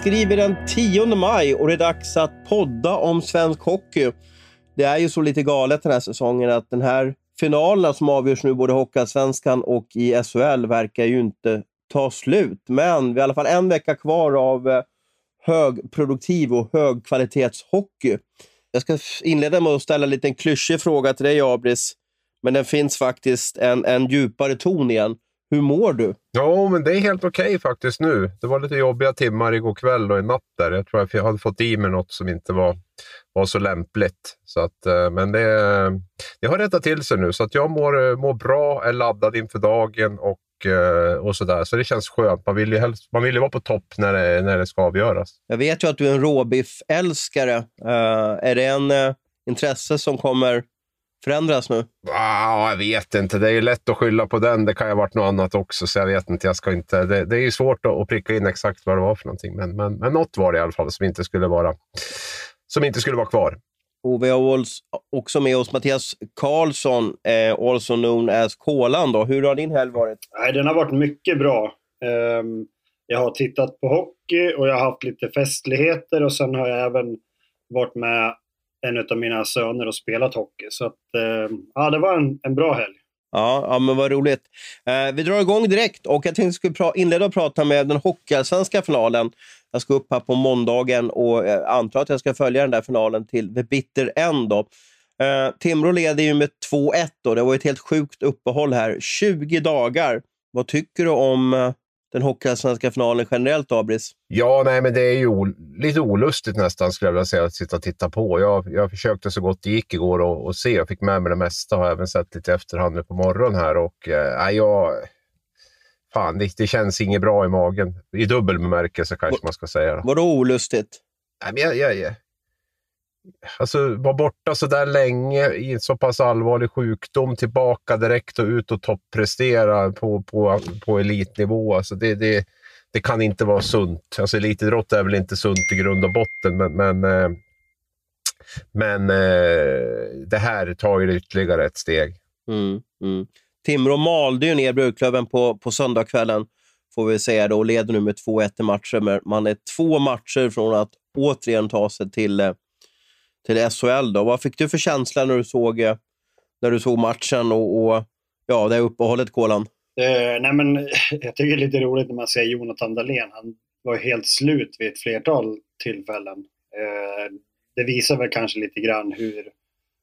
skriver den 10 maj och det är dags att podda om svensk hockey. Det är ju så lite galet den här säsongen att den här finalen som avgörs nu både Hockeyallsvenskan och i SHL verkar ju inte ta slut. Men vi har i alla fall en vecka kvar av eh, högproduktiv och högkvalitetshockey. Jag ska inleda med att ställa en liten klyschig fråga till dig, Abris. Men den finns faktiskt en, en djupare ton igen. Hur mår du? Ja, men det är helt okej okay faktiskt nu. Det var lite jobbiga timmar igår kväll och i natt där. Jag tror att jag hade fått i mig något som inte var, var så lämpligt. Så att, eh, men det, det har rättat till sig nu, så att jag mår, mår bra, är laddad inför dagen och, eh, och sådär. Så det känns skönt. Man vill ju, helst, man vill ju vara på topp när det, när det ska avgöras. Jag vet ju att du är en råbiff-älskare. Uh, är det en uh, intresse som kommer förändras nu? Ah, jag vet inte. Det är ju lätt att skylla på den. Det kan ju ha varit något annat också, så jag vet inte. Jag ska inte det, det är ju svårt att, pricka in exakt vad det var för någonting, men, men, men något var det i alla fall som inte skulle vara, som inte skulle vara kvar. Och vi har också med oss Mattias Karlsson, eh, also known as Kolan. Då. Hur har din helg varit? Nej, den har varit mycket bra. Um, jag har tittat på hockey och jag har haft lite festligheter och sen har jag även varit med en av mina söner och spelat hockey. Så att, eh, ja, det var en, en bra helg. Ja, ja, men vad roligt. Eh, vi drar igång direkt och jag tänkte att jag inleda och prata med den hockeyallsvenska finalen. Jag ska upp här på måndagen och eh, antar att jag ska följa den där finalen till the bitter end. Då. Eh, Timrå leder ju med 2-1 och Det var ett helt sjukt uppehåll här. 20 dagar. Vad tycker du om eh, den hockeyallsvenska finalen generellt, Abris? Ja, nej, men det är ju lite olustigt nästan skulle jag vilja säga att sitta och titta på. Jag, jag försökte så gott det gick igår och, och se. Jag fick med mig det mesta och har även sett lite efterhand nu på morgonen här. Och, eh, jag, fan, det, det, känns inget bra i magen. I dubbel bemärkelse kanske var, man ska säga. Vadå olustigt? Nej, men jag, jag, jag, Alltså vara borta så där länge i en så pass allvarlig sjukdom, tillbaka direkt och ut och topprestera på, på, på elitnivå. Alltså det, det, det kan inte vara sunt. Alltså elitidrott är väl inte sunt i grund och botten, men, men, eh, men eh, det här tar ju ytterligare ett steg. Mm, mm. Timrå malde ju ner Brukklöven på, på söndagskvällen, får vi säga, då, och leder nu med 2-1 i matcher. Man är två matcher från att återigen ta sig till eh, till SHL. Då. Vad fick du för känsla när du såg, eh, när du såg matchen och, och ja, det uppehållet, Kolan? Uh, nej men, jag tycker det är lite roligt när man ser Jonathan Dahlén. Han var helt slut vid ett flertal tillfällen. Uh, det visar väl kanske lite grann hur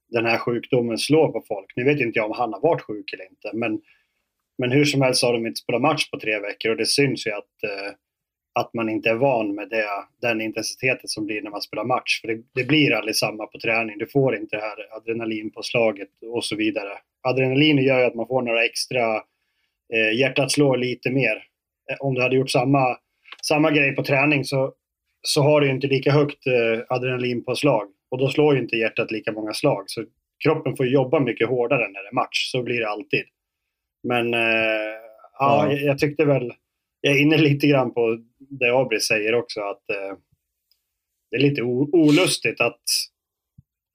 den här sjukdomen slår på folk. Nu vet inte jag om han har varit sjuk eller inte, men, men hur som helst har de inte spelat match på tre veckor och det syns ju att uh, att man inte är van med det, den intensiteten som blir när man spelar match. För det, det blir aldrig samma på träning. Du får inte det här adrenalinpåslaget och så vidare. Adrenalin gör ju att man får några extra, eh, hjärtat slår lite mer. Eh, om du hade gjort samma, samma grej på träning så, så har du inte lika högt eh, adrenalinpåslag. Och då slår ju inte hjärtat lika många slag. Så kroppen får jobba mycket hårdare när det är match. Så blir det alltid. Men eh, ja, jag, jag tyckte väl jag är inne lite grann på det Abri säger också att eh, det är lite olustigt att,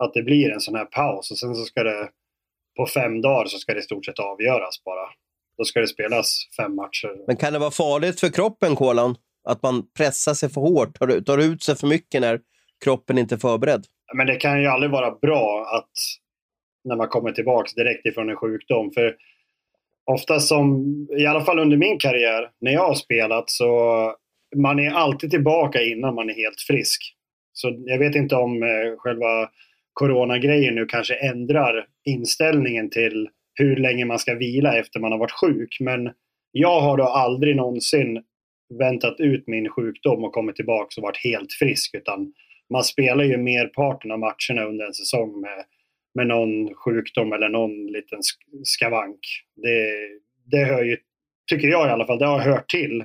att det blir en sån här paus och sen så ska det på fem dagar så ska det i stort sett avgöras bara. Då ska det spelas fem matcher. Men kan det vara farligt för kroppen, Kolan? Att man pressar sig för hårt, tar, tar ut sig för mycket när kroppen inte är förberedd? Men det kan ju aldrig vara bra att när man kommer tillbaka direkt ifrån en sjukdom. För ofta som, i alla fall under min karriär, när jag har spelat så man är alltid tillbaka innan man är helt frisk. Så jag vet inte om eh, själva coronagrejen nu kanske ändrar inställningen till hur länge man ska vila efter man har varit sjuk. Men jag har då aldrig någonsin väntat ut min sjukdom och kommit tillbaka och varit helt frisk. Utan man spelar ju merparten av matcherna under en säsong med med någon sjukdom eller någon liten skavank. Det, det hör ju, tycker jag i alla fall, det har hört till.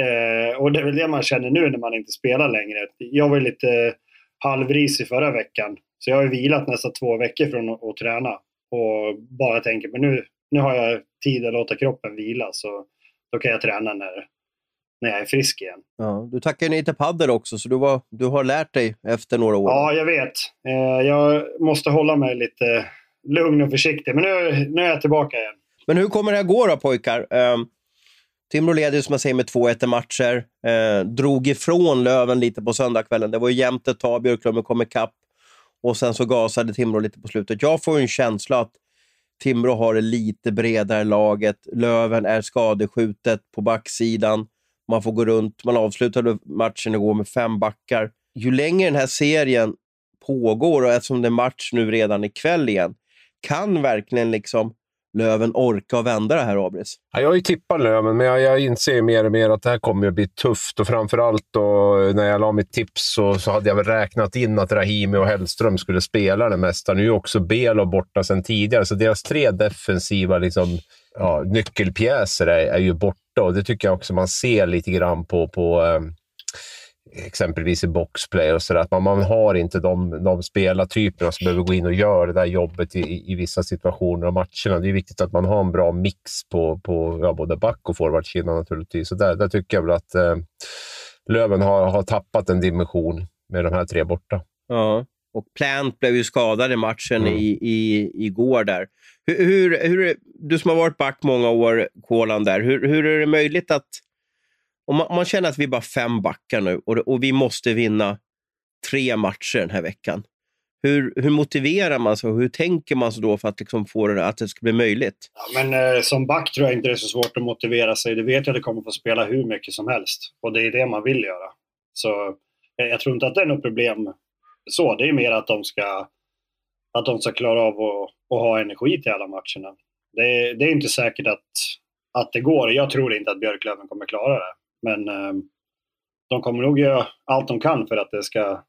Eh, och det är väl det man känner nu när man inte spelar längre. Jag var lite halvrisig förra veckan. Så jag har vilat nästan två veckor från att, att träna. Och bara tänker, men nu, nu har jag tid att låta kroppen vila. Så då kan jag träna när, när jag är frisk igen. Ja, du tackar nej till padel också, så du, var, du har lärt dig efter några år. Ja, jag vet. Eh, jag måste hålla mig lite lugn och försiktig, men nu, nu är jag tillbaka igen. Men hur kommer det här gå då pojkar? Eh, Timrå leder som jag säger med 2-1 matcher. Eh, drog ifrån Löven lite på söndagskvällen. Det var ju jämnt ett tag, Björklöven kom ikapp och sen så gasade Timrå lite på slutet. Jag får en känsla att Timrå har det lite bredare laget. Löven är skadeskjutet på backsidan. Man får gå runt. Man avslutade matchen igår med fem backar. Ju längre den här serien pågår och eftersom det är match nu redan ikväll igen, kan verkligen liksom Löven orka och vända det här, Abris? Ja, jag har ju tippat Löven, men jag, jag inser mer och mer att det här kommer att bli tufft. Och framförallt då, när jag la mitt tips så, så hade jag väl räknat in att Rahimi och Hellström skulle spela det mesta. Nu är också Belo borta sedan tidigare, så deras tre defensiva liksom, ja, nyckelpjäser är, är ju borta. Och det tycker jag också man ser lite grann på, på eh, exempelvis i boxplay och sådär. Att man, man har inte de, de spelartyperna som behöver gå in och göra det där jobbet i, i vissa situationer av matcherna. Det är viktigt att man har en bra mix på, på ja, både back och forwardsidan naturligtvis. Så där, där tycker jag väl att eh, Löven har, har tappat en dimension med de här tre borta. Ja, och Plant blev ju skadad i matchen mm. i, i, igår där. Hur, hur, hur, du som har varit back många år, Kolan, där, hur, hur är det möjligt att om man, man, känner att vi är bara fem backar nu och, och vi måste vinna tre matcher den här veckan. Hur, hur motiverar man sig och hur tänker man sig då för att liksom få det, att det ska bli möjligt? Ja, men, eh, som back tror jag inte det är så svårt att motivera sig. Du vet ju att du kommer få spela hur mycket som helst och det är det man vill göra. Så eh, jag tror inte att det är något problem så. Det är mer att de ska, att de ska klara av att, att ha energi till alla matcherna. Det, det är inte säkert att, att det går. Jag tror inte att Björklöven kommer klara det. Men eh, de kommer nog göra allt de kan för att det ska,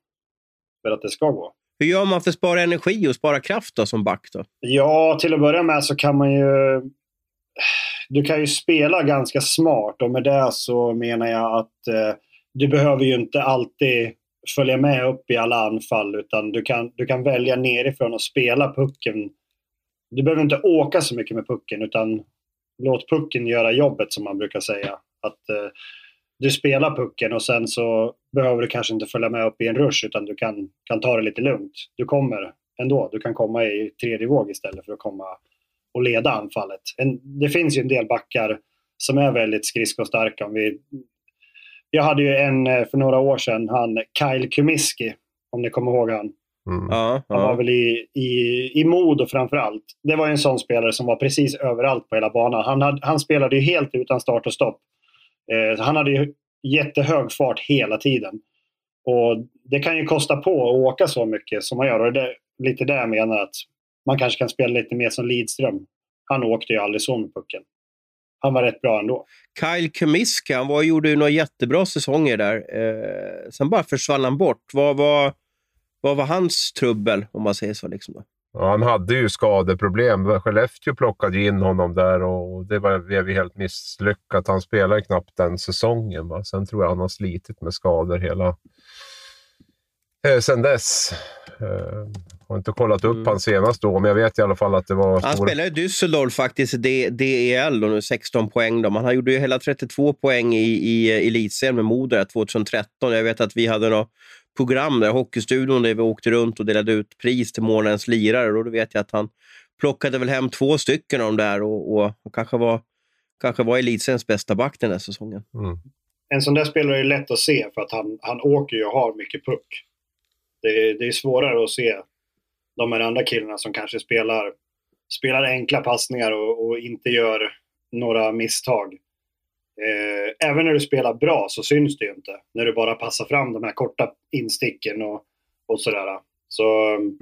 för att det ska gå. Hur gör man för att spara energi och spara kraft då, som back? Då? Ja, till att börja med så kan man ju... Du kan ju spela ganska smart och med det så menar jag att eh, du behöver ju inte alltid följa med upp i alla anfall utan du kan, du kan välja nerifrån och spela pucken. Du behöver inte åka så mycket med pucken utan låt pucken göra jobbet som man brukar säga. Att eh, du spelar pucken och sen så behöver du kanske inte följa med upp i en rush utan du kan, kan ta det lite lugnt. Du kommer ändå. Du kan komma i tredje våg istället för att komma och leda anfallet. En, det finns ju en del backar som är väldigt skridskostarka. vi, jag hade ju en eh, för några år sedan, han Kyle Kumiski, om ni kommer ihåg han. Mm. Han var väl i, i, i Modo framför allt. Det var en sån spelare som var precis överallt på hela banan. Han, hade, han spelade ju helt utan start och stopp. Eh, han hade ju jättehög fart hela tiden. Och Det kan ju kosta på att åka så mycket som man gör. Och det är lite det jag menar att man kanske kan spela lite mer som Lidström. Han åkte ju aldrig så med pucken. Han var rätt bra ändå. Kyle Kumiska, han var, gjorde ju några jättebra säsonger där. Eh, sen bara försvann han bort. Vad var, vad var hans trubbel, om man säger så? Liksom då? Ja, han hade ju skadeproblem. Skellefteå plockade in honom där och det var, blev helt misslyckat. Han spelade knappt den säsongen. Va? Sen tror jag han har slitit med skador hela eh, sen dess. Eh, har inte kollat upp mm. han senast då, men jag vet i alla fall att det var... Han stora... spelade i Düsseldorf faktiskt, DEL, och nu 16 poäng. Då. Han gjorde ju hela 32 poäng i, i elitserien med Modo 2013. Jag vet att vi hade något program, där, Hockeystudion, där vi åkte runt och delade ut pris till månadens lirare. Och då vet jag att han plockade väl hem två stycken av dem där och, och, och kanske var, kanske var elitseriens bästa back den här säsongen. Mm. En sån där spelare är lätt att se för att han, han åker ju och har mycket puck. Det är, det är svårare att se de här andra killarna som kanske spelar, spelar enkla passningar och, och inte gör några misstag. Eh, även när du spelar bra så syns det ju inte. När du bara passar fram de här korta insticken och, och sådär. Så mm,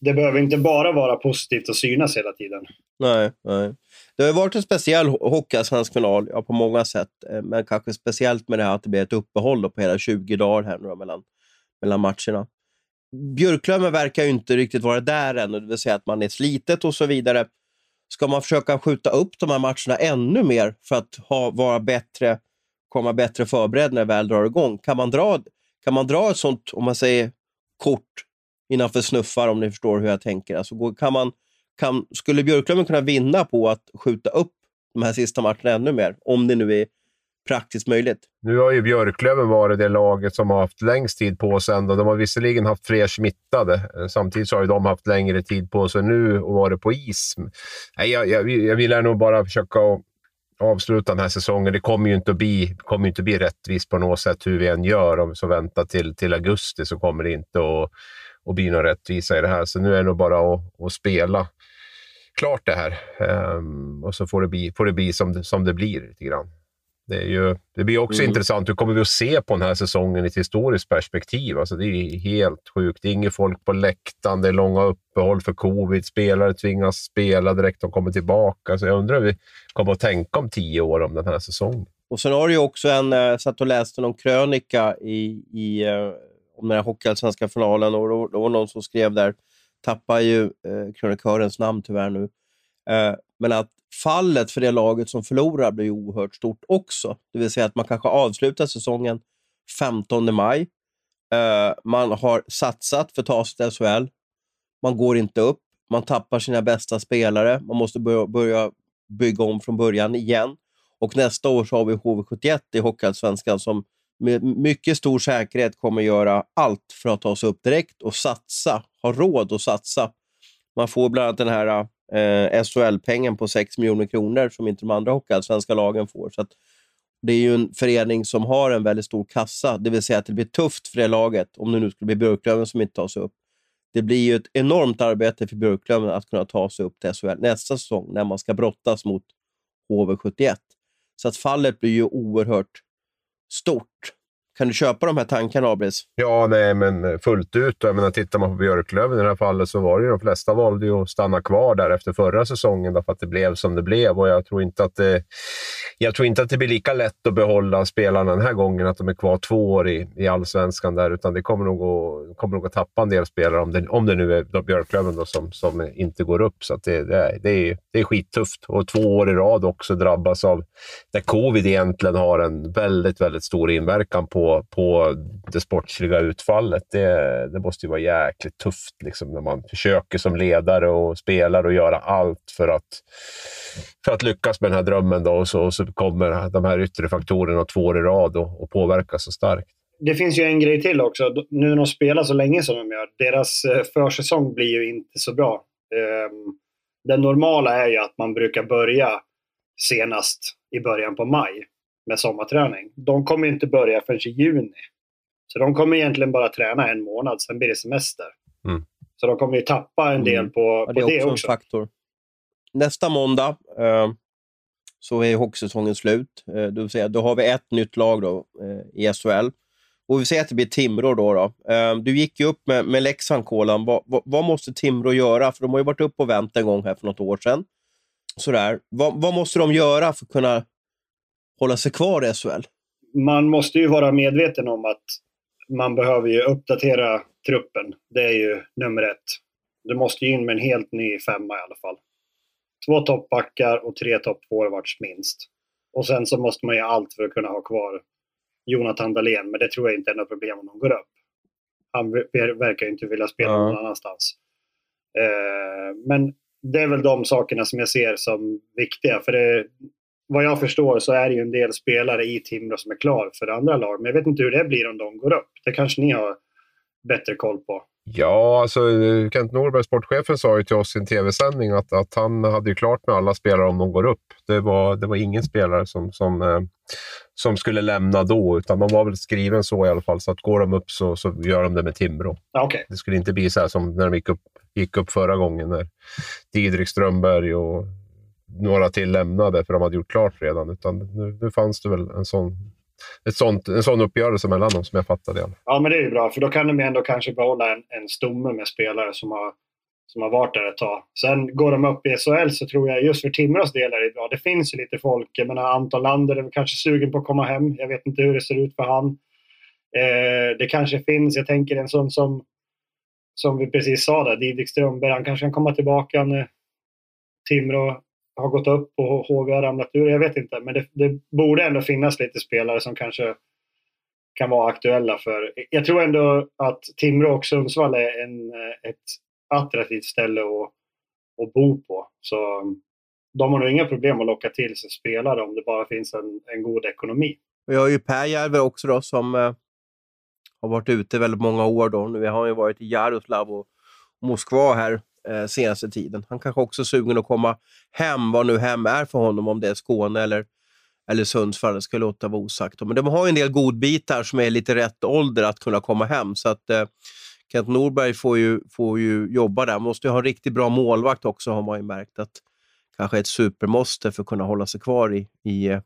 det behöver inte bara vara positivt att synas hela tiden. Nej, nej. Det har varit en speciell hockeyallsvensk final ja, på många sätt. Eh, men kanske speciellt med det här att det blir ett uppehåll på hela 20 dagar här nu mellan, mellan matcherna. Björklöven verkar ju inte riktigt vara där ännu, det vill säga att man är slitet och så vidare. Ska man försöka skjuta upp de här matcherna ännu mer för att ha, vara bättre, komma bättre förberedd när det väl drar igång? Kan man dra, kan man dra ett sånt, om man säger kort innanför snuffar, om ni förstår hur jag tänker? Alltså, kan man, kan, skulle Björklöven kunna vinna på att skjuta upp de här sista matcherna ännu mer? Om det nu är praktiskt möjligt. Nu har ju Björklöven varit det laget som har haft längst tid på sig. De har visserligen haft fler smittade. Eh, samtidigt så har ju de haft längre tid på sig nu och varit på is. Nej, jag, jag, jag vill nog bara försöka avsluta den här säsongen. Det kommer ju inte att bli, kommer inte att bli rättvist på något sätt hur vi än gör. Om vi så väntar till, till augusti så kommer det inte att, att bli någon rättvisa i det här. Så nu är det nog bara att, att spela klart det här. Um, och så får det bli, får det bli som, som det blir lite grann. Det, är ju, det blir också mm. intressant. Hur kommer vi att se på den här säsongen i ett historiskt perspektiv? Alltså det är helt sjukt. Det är inget folk på läktaren, det är långa uppehåll för covid. Spelare tvingas spela direkt de kommer tillbaka. Så jag undrar hur vi kommer att tänka om tio år om den här säsongen. Och sen har du ju också en, jag eh, satt och läste någon krönika i, i, eh, om den här hockeyallsvenska finalen och då, då var någon som skrev där, tappar ju eh, krönikörens namn tyvärr nu, eh, men att fallet för det laget som förlorar blir oerhört stort också. Det vill säga att man kanske avslutar säsongen 15 maj. Eh, man har satsat för att ta sig till SHL. Man går inte upp. Man tappar sina bästa spelare. Man måste börja bygga om från början igen. Och nästa år så har vi HV71 i Hockeyallsvenskan som med mycket stor säkerhet kommer göra allt för att ta sig upp direkt och satsa, ha råd att satsa. Man får bland annat den här eh, SHL-pengen på 6 miljoner kronor som inte de andra hockeyallsvenska lagen får. Så det är ju en förening som har en väldigt stor kassa, det vill säga att det blir tufft för det laget, om det nu skulle bli Björklöven som inte tar sig upp. Det blir ju ett enormt arbete för Björklöven att kunna ta sig upp till SHL nästa säsong, när man ska brottas mot HV71. Så att fallet blir ju oerhört stort. Kan du köpa de här tankarna, Abris? Ja, nej, men fullt ut. Jag menar, tittar man på Björklöven i det här fallet så var det ju de flesta valde ju att stanna kvar där efter förra säsongen därför att det blev som det blev. Och jag tror inte att det, jag tror inte att det blir lika lätt att behålla spelarna den här gången, att de är kvar två år i, i allsvenskan där, utan det kommer nog att, kommer nog att tappa en del spelare om det, om det nu är Björklöven då som, som inte går upp. Så det, det, är, det, är, det är skittufft. Och två år i rad också drabbas av, där covid egentligen har en väldigt, väldigt stor inverkan på på, det sportsliga utfallet. Det, det måste ju vara jäkligt tufft liksom, när man försöker som ledare och spelare att göra allt för att, för att lyckas med den här drömmen. Då, och, så, och så kommer de här yttre faktorerna två år i rad och, och påverkar så starkt. Det finns ju en grej till också. Nu när de spelar så länge som de gör, deras eh, försäsong blir ju inte så bra. Ehm, det normala är ju att man brukar börja senast i början på maj med sommarträning. De kommer inte börja förrän i juni. Så de kommer egentligen bara träna en månad, sen blir det semester. Mm. Så de kommer ju tappa en del mm. på, ja, på det, är också. också. En faktor. Nästa måndag eh, så är hockeysäsongen slut. Eh, det vill säga, då har vi ett nytt lag då, eh, i SHL. Och vi säger att det blir Timrå då. då. Eh, du gick ju upp med, med Leksand, Kolan. Vad, vad, vad, måste Timrå göra? För de har ju varit uppe och vänt en gång här för något år sedan. Sådär. Vad, vad måste de göra för att kunna hålla sig kvar i SHL? Man måste ju vara medveten om att man behöver ju uppdatera truppen. Det är ju nummer ett. Du måste ju in med en helt ny femma i alla fall. Två toppbackar och tre toppforwards minst. Och sen så måste man göra allt för att kunna ha kvar Jonathan Dahlén, men det tror jag inte är något problem om de går upp. Han verkar ju inte vilja spela någon annanstans. Eh, men det är väl de sakerna som jag ser som viktiga. För det, vad jag förstår så är det ju en del spelare i Timrå som är klar för andra lag. Men jag vet inte hur det blir om de går upp. Det kanske ni har bättre koll på. Ja, alltså Kent Norberg, sportchefen, sa ju till oss i en tv-sändning att, att han hade ju klart med alla spelare om de går upp. Det var, det var ingen spelare som, som, eh, som skulle lämna då, utan de var väl skriven så i alla fall. Så att går de upp så, så gör de det med Timrå. Okay. Det skulle inte bli så här som när de gick upp, gick upp förra gången när Didrik Strömberg och några till lämnade för de hade gjort klart redan. Utan nu, nu fanns det väl en sån, ett sånt, en sån uppgörelse mellan dem som jag fattade. det. Ja, men det är ju bra. För då kan de ju ändå kanske behålla en, en stomme med spelare som har, som har varit där ett tag. Sen går de upp i SHL så tror jag just för Timrås del är det bra. Det finns ju lite folk. Jag menar Anton Lander är kanske sugen på att komma hem. Jag vet inte hur det ser ut för han. Eh, det kanske finns, jag tänker en sån som som vi precis sa där, Didrik Strömberg, han kanske kan komma tillbaka när Timrå har gått upp och HV har ramlat ur. Jag vet inte, men det, det, borde ändå finnas lite spelare som kanske kan vara aktuella för... Jag tror ändå att Timrå och Sundsvall är en, eh, ett attraktivt ställe att, att bo på. Så mm, de har nog inga problem att locka till sig spelare om det bara finns en, en god ekonomi. Vi har ju Pääjärvi också då, som eh, har varit ute väldigt många år. Då. Nu har ju varit i Jaroslav och Moskva här eh, senaste tiden. Han kanske också är sugen att komma hem, vad nu hem är för honom, om det är Skåne eller, eller Sundsvall. Det ska jag låta vara osagt. Men de har ju en del godbitar som är lite rätt ålder att kunna komma hem. Så att eh, Kent Norberg får ju, får ju jobba där. Måste ju ha en riktigt bra målvakt också, har man ju märkt. att Kanske ett supermåste för att kunna hålla sig kvar i, i eh,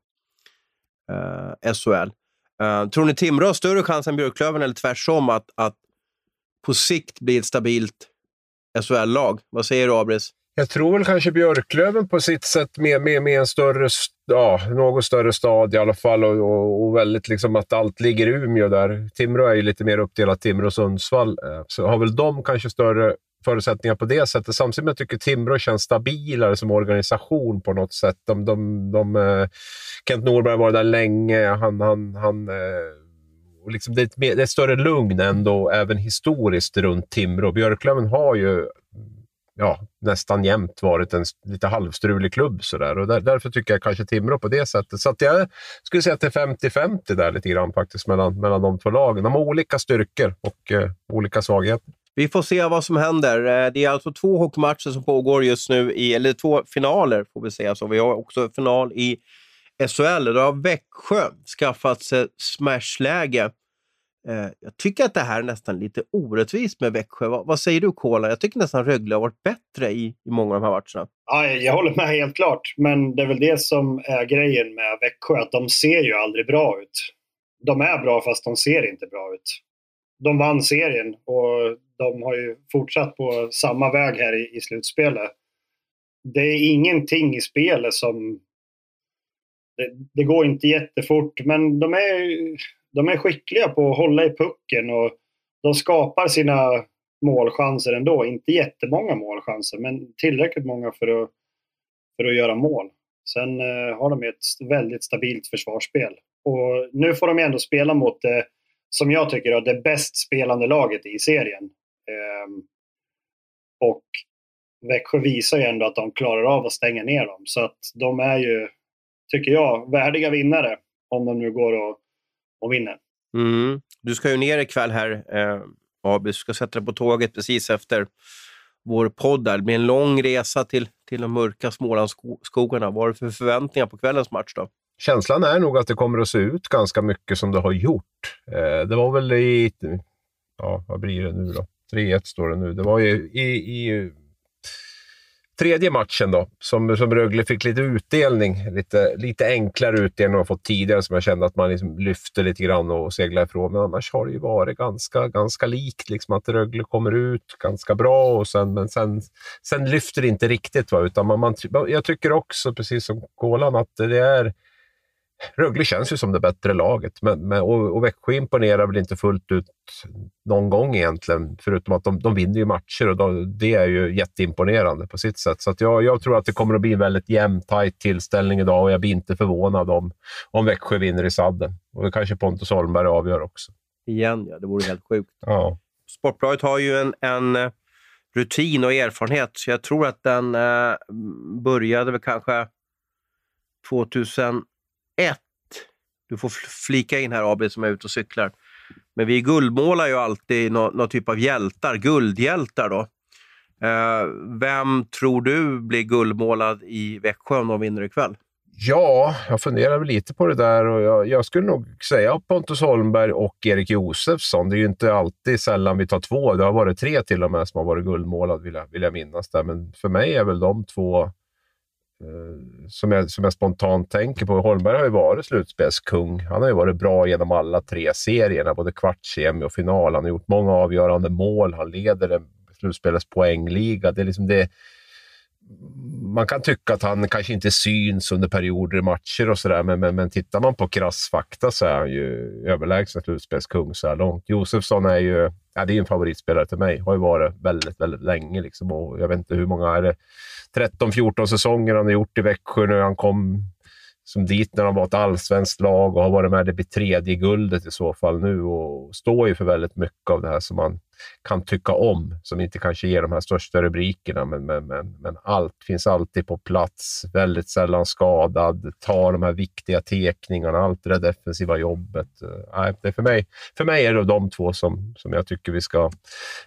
eh SHL. Uh, eh, tror ni Timrå har större chans än Björklöven eller tvärtom att, att på sikt bli ett stabilt SHL-lag? Vad säger du, Abris? Jag tror väl kanske Björklöven på sitt sätt med, med, med en större, ja, något större stad i alla fall och, och, och, väldigt liksom att allt ligger i Umeå där. Timrå är ju lite mer uppdelat, Timrå och Sundsvall. Eh, så har väl de kanske större förutsättningar på det sättet. Samtidigt som jag tycker Timrå känns stabilare som organisation på något sätt. De, de, de, eh, Kent Norberg har varit där länge. Han, han, han, eh, och liksom det, är ett, det är ett större lugn ändå, även historiskt, runt Timrå. Björklöven har ju ja, nästan jämt varit en lite halvstrulig klubb. Sådär. Och där, därför tycker jag kanske Timrå på det sättet. Så jag skulle säga att det är 50-50 där lite grann faktiskt mellan, mellan de två lagen. De har olika styrkor och eh, olika svagheter. Vi får se vad som händer. Eh, det är alltså två hockeymatcher som pågår just nu, i, eller två finaler får vi säga. Så vi har också final i SHL. Då har Växjö skaffat sig smashläge. Eh, jag tycker att det här är nästan lite orättvist med Växjö. Vad, vad säger du, Kola? Jag tycker nästan Rögle har varit bättre i, i många av de här matcherna. Ja, jag håller med helt klart. Men det är väl det som är grejen med Växjö, att de ser ju aldrig bra ut. De är bra fast de ser inte bra ut. De vann serien och de har ju fortsatt på samma väg här i, i slutspelet. Det är ingenting i spelet som... Det, det, går inte jättefort, men de är, de är skickliga på att hålla i pucken och de skapar sina målchanser ändå. Inte jättemånga målchanser, men tillräckligt många för att, för att göra mål. Sen eh, har de ett väldigt stabilt försvarsspel. Och nu får de ändå spela mot det, som jag tycker är det bäst spelande laget i serien. Eh, och Växjö visar ju ändå att de klarar av att stänga ner dem. Så att de är ju, tycker jag, värdiga vinnare om de nu går och, och vinner. Mm. Du ska ju ner ikväll här, eh, Abis. Du ska sätta dig på tåget precis efter vår podd. Där. Det blir en lång resa till, till de mörka Smålandsskogarna. Vad har du för förväntningar på kvällens match då? Känslan är nog att det kommer att se ut ganska mycket som det har gjort. Eh, det var väl i... Ja, vad blir det nu då? 3-1 står det nu. Det var ju i, i tredje matchen då, som, som Rögle fick lite utdelning. Lite, lite enklare utdelning än man fått tidigare, som jag kände att man liksom lyfte lite grann och seglade ifrån. Men annars har det ju varit ganska, ganska likt. Liksom att Rögle kommer ut ganska bra, och sen, men sen, sen lyfter det inte riktigt. Va? Utan man, man, jag tycker också, precis som Kolan, att det är Rögle känns ju som det bättre laget, men, men, och, och Växjö imponerar väl inte fullt ut någon gång egentligen, förutom att de, de vinner ju matcher och då, det är ju jätteimponerande på sitt sätt. Så jag, jag, tror att det kommer att bli en väldigt jämn, tajt tillställning idag och jag blir inte förvånad om, om Växjö vinner i sadden. Och det kanske Pontus Holmberg avgör också. Igen, ja. Det vore helt sjukt. Ja. Sportbladet har ju en, en eh, rutin och erfarenhet, så jag tror att den eh, började väl kanske 2000 ett. Du får flika in här AB som är ute och cyklar. Men vi guldmålar ju alltid någon, någon typ av hjältar, guldhjältar då. Eh, vem tror du blir guldmålad i Växjö om de vinner ikväll? Ja, jag funderar lite på det där och jag, jag, skulle nog säga Pontus Holmberg och Erik Josefsson. Det är ju inte alltid sällan vi tar två. Det har varit tre till och med som har varit guldmålad, vill jag, vill jag minnas. Där. Men för mig är väl de två Eh, som jag, som jag spontant tänker på. Holmberg har ju varit slutspelskung. Han har ju varit bra genom alla tre serierna, både kvart, semi och final. Han har gjort många avgörande mål. Han leder slutspelets poängliga. Det är liksom det, man kan tycka att han kanske inte syns under perioder i matcher och sådär, men, men, men tittar man på krass fakta så är han ju överlägsen slutspelskung så här långt. Josefsson är ju ja, det är en favoritspelare till mig. Har ju varit väldigt, väldigt länge. Liksom, och jag vet inte hur många är det 13-14 säsonger han har gjort i Växjö nu. Han kom som dit när de var ett allsvenskt lag och har varit med. Det blir tredje guldet i så fall nu och står ju för väldigt mycket av det här som man kan tycka om, som inte kanske ger de här största rubrikerna, men, men, men, men allt finns alltid på plats. Väldigt sällan skadad, tar de här viktiga tekningarna, allt det där defensiva jobbet. Nej, det är för, mig, för mig är det de två som, som jag tycker vi ska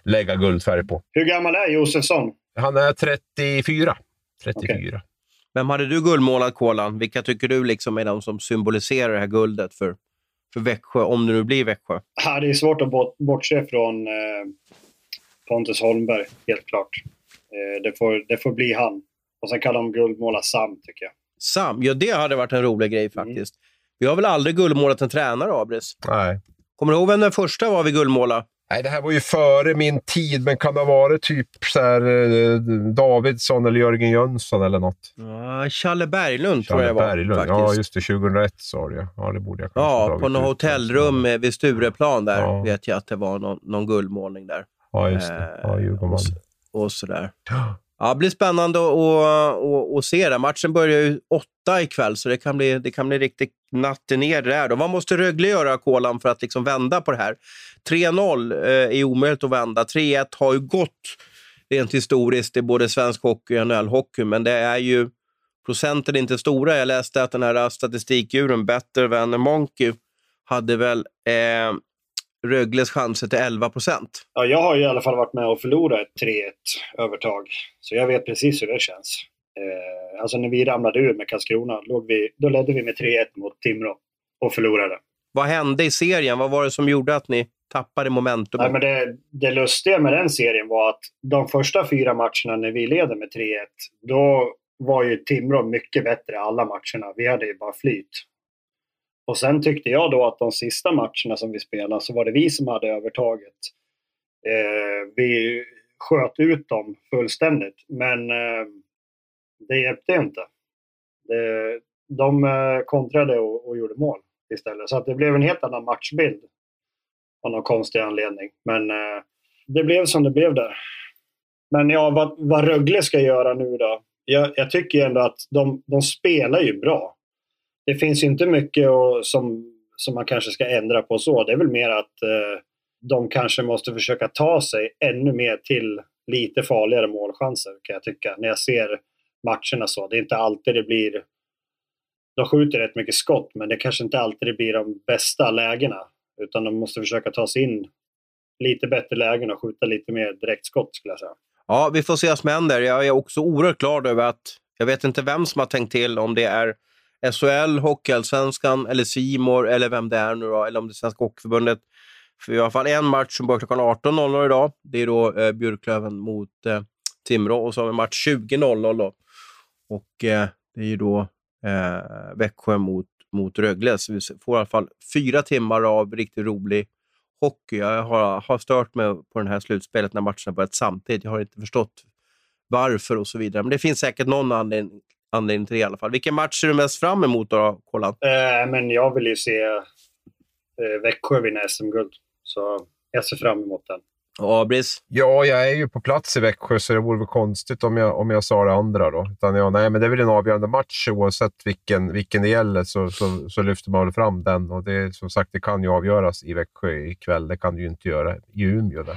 lägga guldfärg på. Hur gammal är Josefsson? Han är 34. 34. Okay. Vem hade du guldmålat, Kolan? Vilka tycker du liksom är de som symboliserar det här guldet för, för Växjö, om det nu blir Växjö? Ja, det är svårt att bortse från eh, Pontus Holmberg, helt klart. Eh, det, får, det får bli han. Och sen kan de guldmåla Sam, tycker jag. Sam? Ja, det hade varit en rolig grej faktiskt. Mm. Vi har väl aldrig guldmålat en tränare, Abris? Nej. Kommer du ihåg vem den första var vi guldmålade? Nej, det här var ju före min tid, men kan det ha varit typ så här, eh, Davidsson eller Jörgen Jönsson eller något? Ja, Challe Berglund tror jag var. Berglund. Faktiskt. Ja, just det. 2001 sa du ja. det borde jag kanske Ja, på något hotellrum vid Stureplan där ja. vet jag att det var någon, någon guldmålning där. Ja, just det. Ja, Djurgården och, och sådär. Ja, det blir spännande att, att, att se det. Matchen börjar ju åtta ikväll, så det kan bli, det kan bli riktigt natten ner där. Då. Vad måste Rögle göra, Kolan, för att liksom vända på det här? 3-0 eh, är omöjligt att vända. 3-1 har ju gått rent historiskt i både svensk hockey och NHL-hockey, men det är ju procenten är inte stora. Jag läste att den här statistikdjuren, Better than Monkey, hade väl eh, Rögles chanser till 11 procent. Ja, jag har ju i alla fall varit med och förlorat ett 3-1 övertag. Så jag vet precis hur det känns. Eh, alltså när vi ramlade ur med Karlskrona, vi, då ledde vi med 3-1 mot Timrå och förlorade. Vad hände i serien? Vad var det som gjorde att ni tappade momentum? Nej, men det, det lustiga med den serien var att de första fyra matcherna när vi leder med 3-1, då var ju Timrå mycket bättre alla matcherna. Vi hade ju bara flyt. Och sen tyckte jag då att de sista matcherna som vi spelade så var det vi som hade övertaget. Eh, vi sköt ut dem fullständigt, men eh, det hjälpte inte. Det, de eh, kontrade och, och, gjorde mål istället. Så att det blev en helt annan matchbild av någon konstig anledning. Men eh, det blev som det blev där. Men ja, vad, vad Rögle ska göra nu då? Jag, jag tycker ändå att de, de spelar ju bra det finns ju inte mycket och, som, som man kanske ska ändra på så. Det är väl mer att eh, de kanske måste försöka ta sig ännu mer till lite farligare målchanser kan jag tycka. När jag ser matcherna så. Det är inte alltid det blir... De skjuter rätt mycket skott men det kanske inte alltid det blir de bästa lägena. Utan de måste försöka ta sig in lite bättre lägen och skjuta lite mer direktskott skulle jag säga. Ja, vi får se vad som händer. Jag är också oerhört glad över att jag vet inte vem som har tänkt till, om det är SHL, Hockeyallsvenskan eller Simor eller vem det är nu då, eller om det är Svenska Hockeyförbundet. För vi har i alla fall en match som börjar klockan 18.00 idag. Det är då eh, Björklöven mot eh, Timrå och så har vi match 20.00 då. Och eh, det är ju då eh, Växjö mot, mot Rögle. Så vi får i alla fall fyra timmar av riktigt rolig hockey. Jag har, har stört mig på det här slutspelet när matcherna börjat samtidigt. Jag har inte förstått varför och så vidare. Men det finns säkert någon anledning anledning till det i alla fall. Vilken match ser du mest fram emot då, Kolan? Eh, men jag vill ju se eh, Växjö vinna SM-guld. Så jag ser fram emot den. Och Abris? Ja, jag är ju på plats i Växjö så det vore väl konstigt om jag, om jag sa det andra. Då. Utan ja, nej, men det är väl en avgörande match oavsett vilken, vilken det gäller så, så, så lyfter man väl fram den. Och det, som sagt, det kan ju avgöras i Växjö ikväll. Det kan det ju inte göra i Umeå. Där.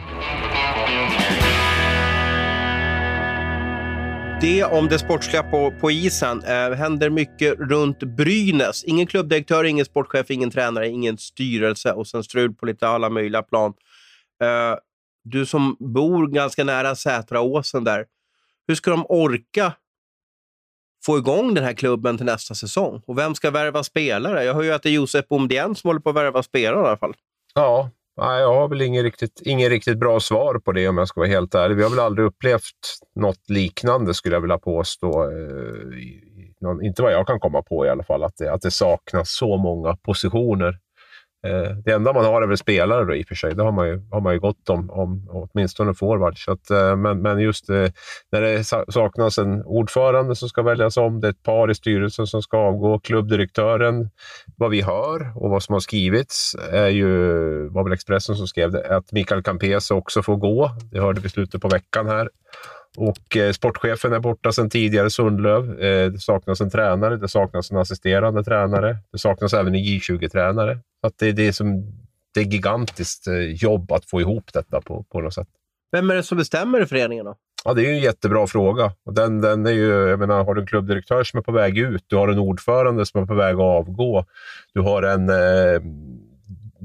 Det om det sportsliga på, på isen. Eh, händer mycket runt Brynäs. Ingen klubbdirektör, ingen sportchef, ingen tränare, ingen styrelse och sen strul på lite alla möjliga plan. Eh, du som bor ganska nära Sätraåsen där. Hur ska de orka få igång den här klubben till nästa säsong? Och vem ska värva spelare? Jag hör ju att det är Josef Bomdien som håller på att värva spelare i alla fall. Ja, Nej, jag har väl ingen riktigt, ingen riktigt bra svar på det om jag ska vara helt ärlig. Vi har väl aldrig upplevt något liknande skulle jag vilja påstå. Eh, någon, inte vad jag kan komma på i alla fall, att det, att det saknas så många positioner Eh, det enda man har är väl spelare då, i och för sig. Det har man ju, har man ju gott om, om åtminstone forward. Så att, eh, men, men just eh, när det saknas en ordförande som ska väljas om, det är ett par i styrelsen som ska avgå. Klubbdirektören, vad vi hör och vad som har skrivits, är ju, var väl Expressen som skrev det, att Mikael Campese också får gå. Det hörde vi slutet på veckan här. Och eh, sportchefen är borta sedan tidigare, Sundlöv. Eh, det saknas en tränare, det saknas en assisterande tränare. Det saknas även en J20-tränare. Så att det, det, är som, det är gigantiskt eh, jobb att få ihop detta på, på något sätt. Vem är det som bestämmer i föreningen då? Ja, det är ju en jättebra fråga. Och den, den är ju, jag menar, har du en klubbdirektör som är på väg ut, du har en ordförande som är på väg att avgå, du har en eh,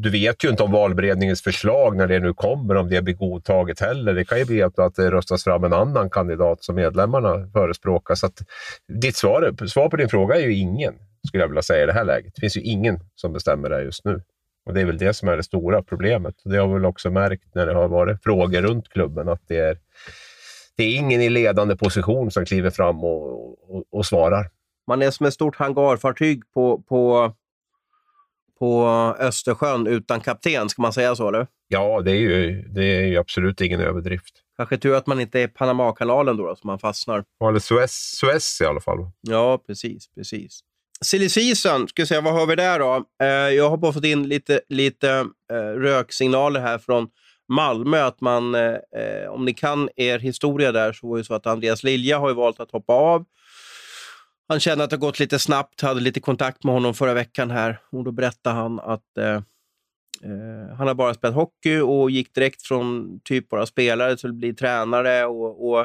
du vet ju inte om valberedningens förslag, när det nu kommer, om det blir godtaget heller. Det kan ju bli att, det röstas fram en annan kandidat som medlemmarna förespråkar. Så att, ditt svar, svar på din fråga är ju ingen, skulle jag vilja säga i det här läget. Det finns ju ingen som bestämmer det just nu. Och Det är väl det som är det stora problemet. Det har vi väl också märkt när det har varit frågor runt klubben, att det är, det är ingen i ledande position som kliver fram och, och, och svarar. Man är som ett stort hangarfartyg på, på på Östersjön utan kapten, ska man säga så? Eller? Ja, det är ju, det är ju absolut ingen överdrift. Kanske tur att man inte är Panamakanalen då, då så man fastnar. Eller Suez, Suez i alla fall. Ja, precis. precis. Silly season, ska säga, vad har vi där då? Eh, jag har bara fått in lite, lite eh, röksignaler här från Malmö. Att man, eh om ni kan er historia där, så var det så att Andreas Lilja har valt att hoppa av han kände att det gått lite snabbt, hade lite kontakt med honom förra veckan här och då berättade han att eh, eh, han har bara spelat hockey och gick direkt från typ bara spelare till att bli tränare och, och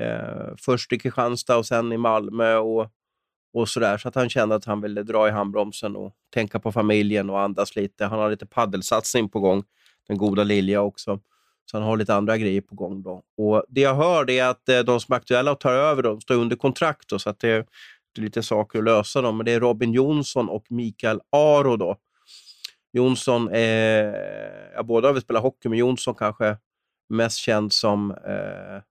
eh, först i Kristianstad och sen i Malmö och, och sådär. Så att han kände att han ville dra i handbromsen och tänka på familjen och andas lite. Han har lite paddelsatsning på gång, den goda Lilja också. Så han har lite andra grejer på gång. Då. Och Det jag hör är att eh, de som är aktuella och tar över de står under kontrakt. Då, så att det, det är lite saker att lösa. Då. Men det är Robin Jonsson och Mikael Aro. Då. Jonsson, eh, ja, båda har väl spelat hockey, men Jonsson kanske mest känd som eh,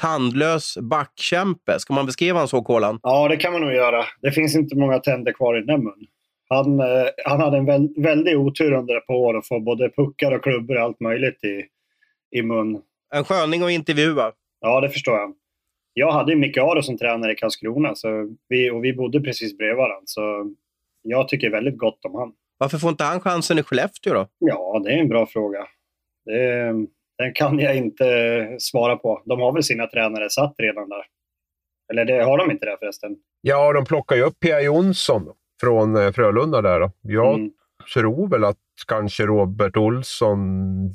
tandlös backkämpe. Ska man beskriva honom så, Kolan? Ja, det kan man nog göra. Det finns inte många tänder kvar i den mun. Han, eh, han hade en vä väldig otur under ett par år att få både puckar och klubbor och allt möjligt i, i mun. En sköning att intervjua. Ja, det förstår jag. Jag hade ju Micke Aro som tränare i Karlskrona så vi, och vi bodde precis bredvid varandra. Så jag tycker väldigt gott om han. Varför får inte han chansen i Skellefteå då? Ja, det är en bra fråga. Det, den kan jag inte svara på. De har väl sina tränare satt redan där. Eller det, har de inte det förresten? Ja, de plockar ju upp Pia Jonsson från eh, Frölunda där. Då. Jag mm tror väl att kanske Robert Olsson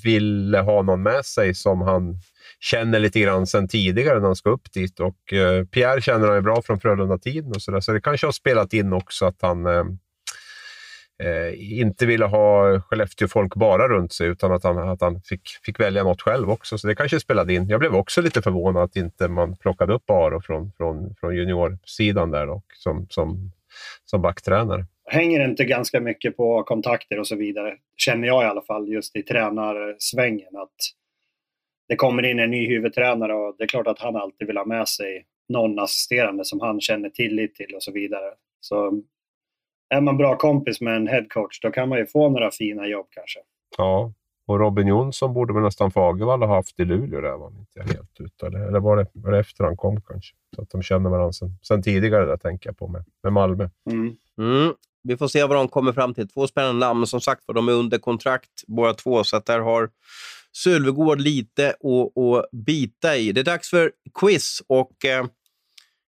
ville ha någon med sig som han känner lite grann sen tidigare när han ska upp dit. Och eh, Pierre känner han ju bra från Frölunda-tiden och sådär. Så det kanske har spelat in också att han eh, eh, inte ville ha Skellefteå-folk bara runt sig, utan att han, att han fick, fick välja något själv också. Så det kanske spelade in. Jag blev också lite förvånad att inte man plockade upp Aro från, från, från juniorsidan där och som, som, som backtränare hänger inte ganska mycket på kontakter och så vidare. Känner jag i alla fall just i tränarsvängen. Att det kommer in en ny huvudtränare och det är klart att han alltid vill ha med sig någon assisterande som han känner tillit till och så vidare. Så är man bra kompis med en headcoach då kan man ju få några fina jobb kanske. Ja, och Robin Jonsson borde väl nästan Fagervall ha haft i Luleå där, var inte helt ute. Eller var det, var det efter han kom kanske? Så att de känner varandra sen, sen tidigare, där tänker jag på med, med Malmö. Mm. Mm. Vi får se vad de kommer fram till. Två spännande namn. Som sagt de är under kontrakt båda två, så att där har Sölvegård lite att, att bita i. Det är dags för quiz och eh,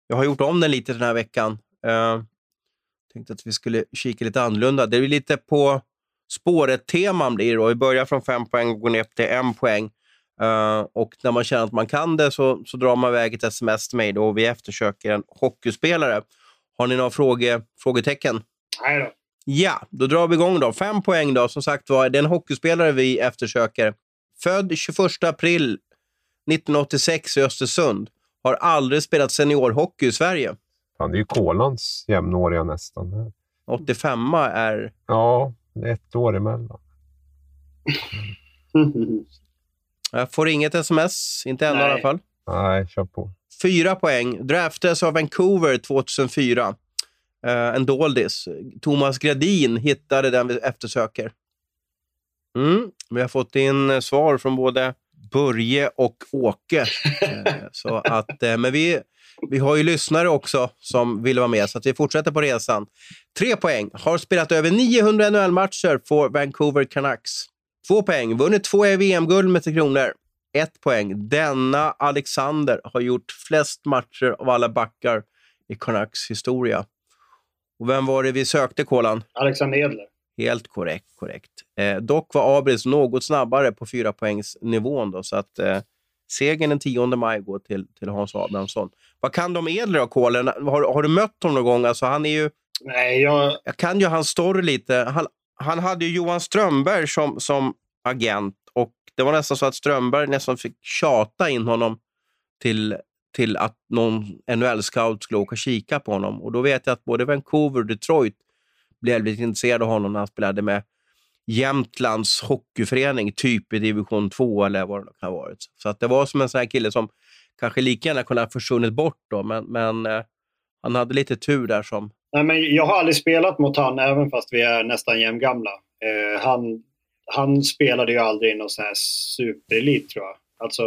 jag har gjort om den lite den här veckan. Eh, tänkte att vi skulle kika lite annorlunda. Det blir lite på spåret-teman blir det. Vi börjar från fem poäng och går ner till en poäng. Uh, och när man känner att man kan det så, så drar man iväg ett sms till mig då och vi eftersöker en hockeyspelare. Har ni några fråge, frågetecken? Nej då. Ja, då drar vi igång då. Fem poäng då. Som sagt var, det är en hockeyspelare vi eftersöker. Född 21 april 1986 i Östersund. Har aldrig spelat seniorhockey i Sverige. Fan, det är ju Kolans jämnåriga nästan. 85 är... Ja, ett år emellan. Jag får inget sms. Inte än i alla fall. Nej, kör på. Fyra poäng. Draftades av Vancouver 2004. Uh, en doldis. Thomas Gradin hittade den vi eftersöker. Mm. Vi har fått in svar från både Börje och Åke. uh, så att, uh, men vi, vi har ju lyssnare också som vill vara med, så vi fortsätter på resan. Tre poäng. Har spelat över 900 NHL-matcher för Vancouver Canucks. Två poäng. Vunnit två VM-guld med Tre Kronor. ett poäng. Denna Alexander har gjort flest matcher av alla backar i Canucks historia. Och vem var det vi sökte, Kolan? Alexander Edler. Helt korrekt. korrekt. Eh, dock var Abris något snabbare på fyra poängsnivån då, så att eh, segern den 10 maj går till, till Hans Abrahamsson. Vad kan om Edler och Kolen? Har, har du mött honom någon gång? Alltså, han är ju... Nej, jag... Jag kan ju hans story lite. Han, han hade ju Johan Strömberg som, som agent och det var nästan så att Strömberg nästan fick tjata in honom till, till att någon NHL-scout skulle åka och kika på honom. Och då vet jag att både Vancouver och Detroit blev lite intresserade av honom när han spelade med Jämtlands hockeyförening, typ i division 2 eller vad det kan ha varit. Så att det var som en sån här kille som kanske lika gärna kunde ha försvunnit bort då, men, men eh, han hade lite tur där som... Nej, men jag har aldrig spelat mot han, även fast vi är nästan jämngamla. Eh, han, han spelade ju aldrig i någon sån här superelit, tror jag. Alltså,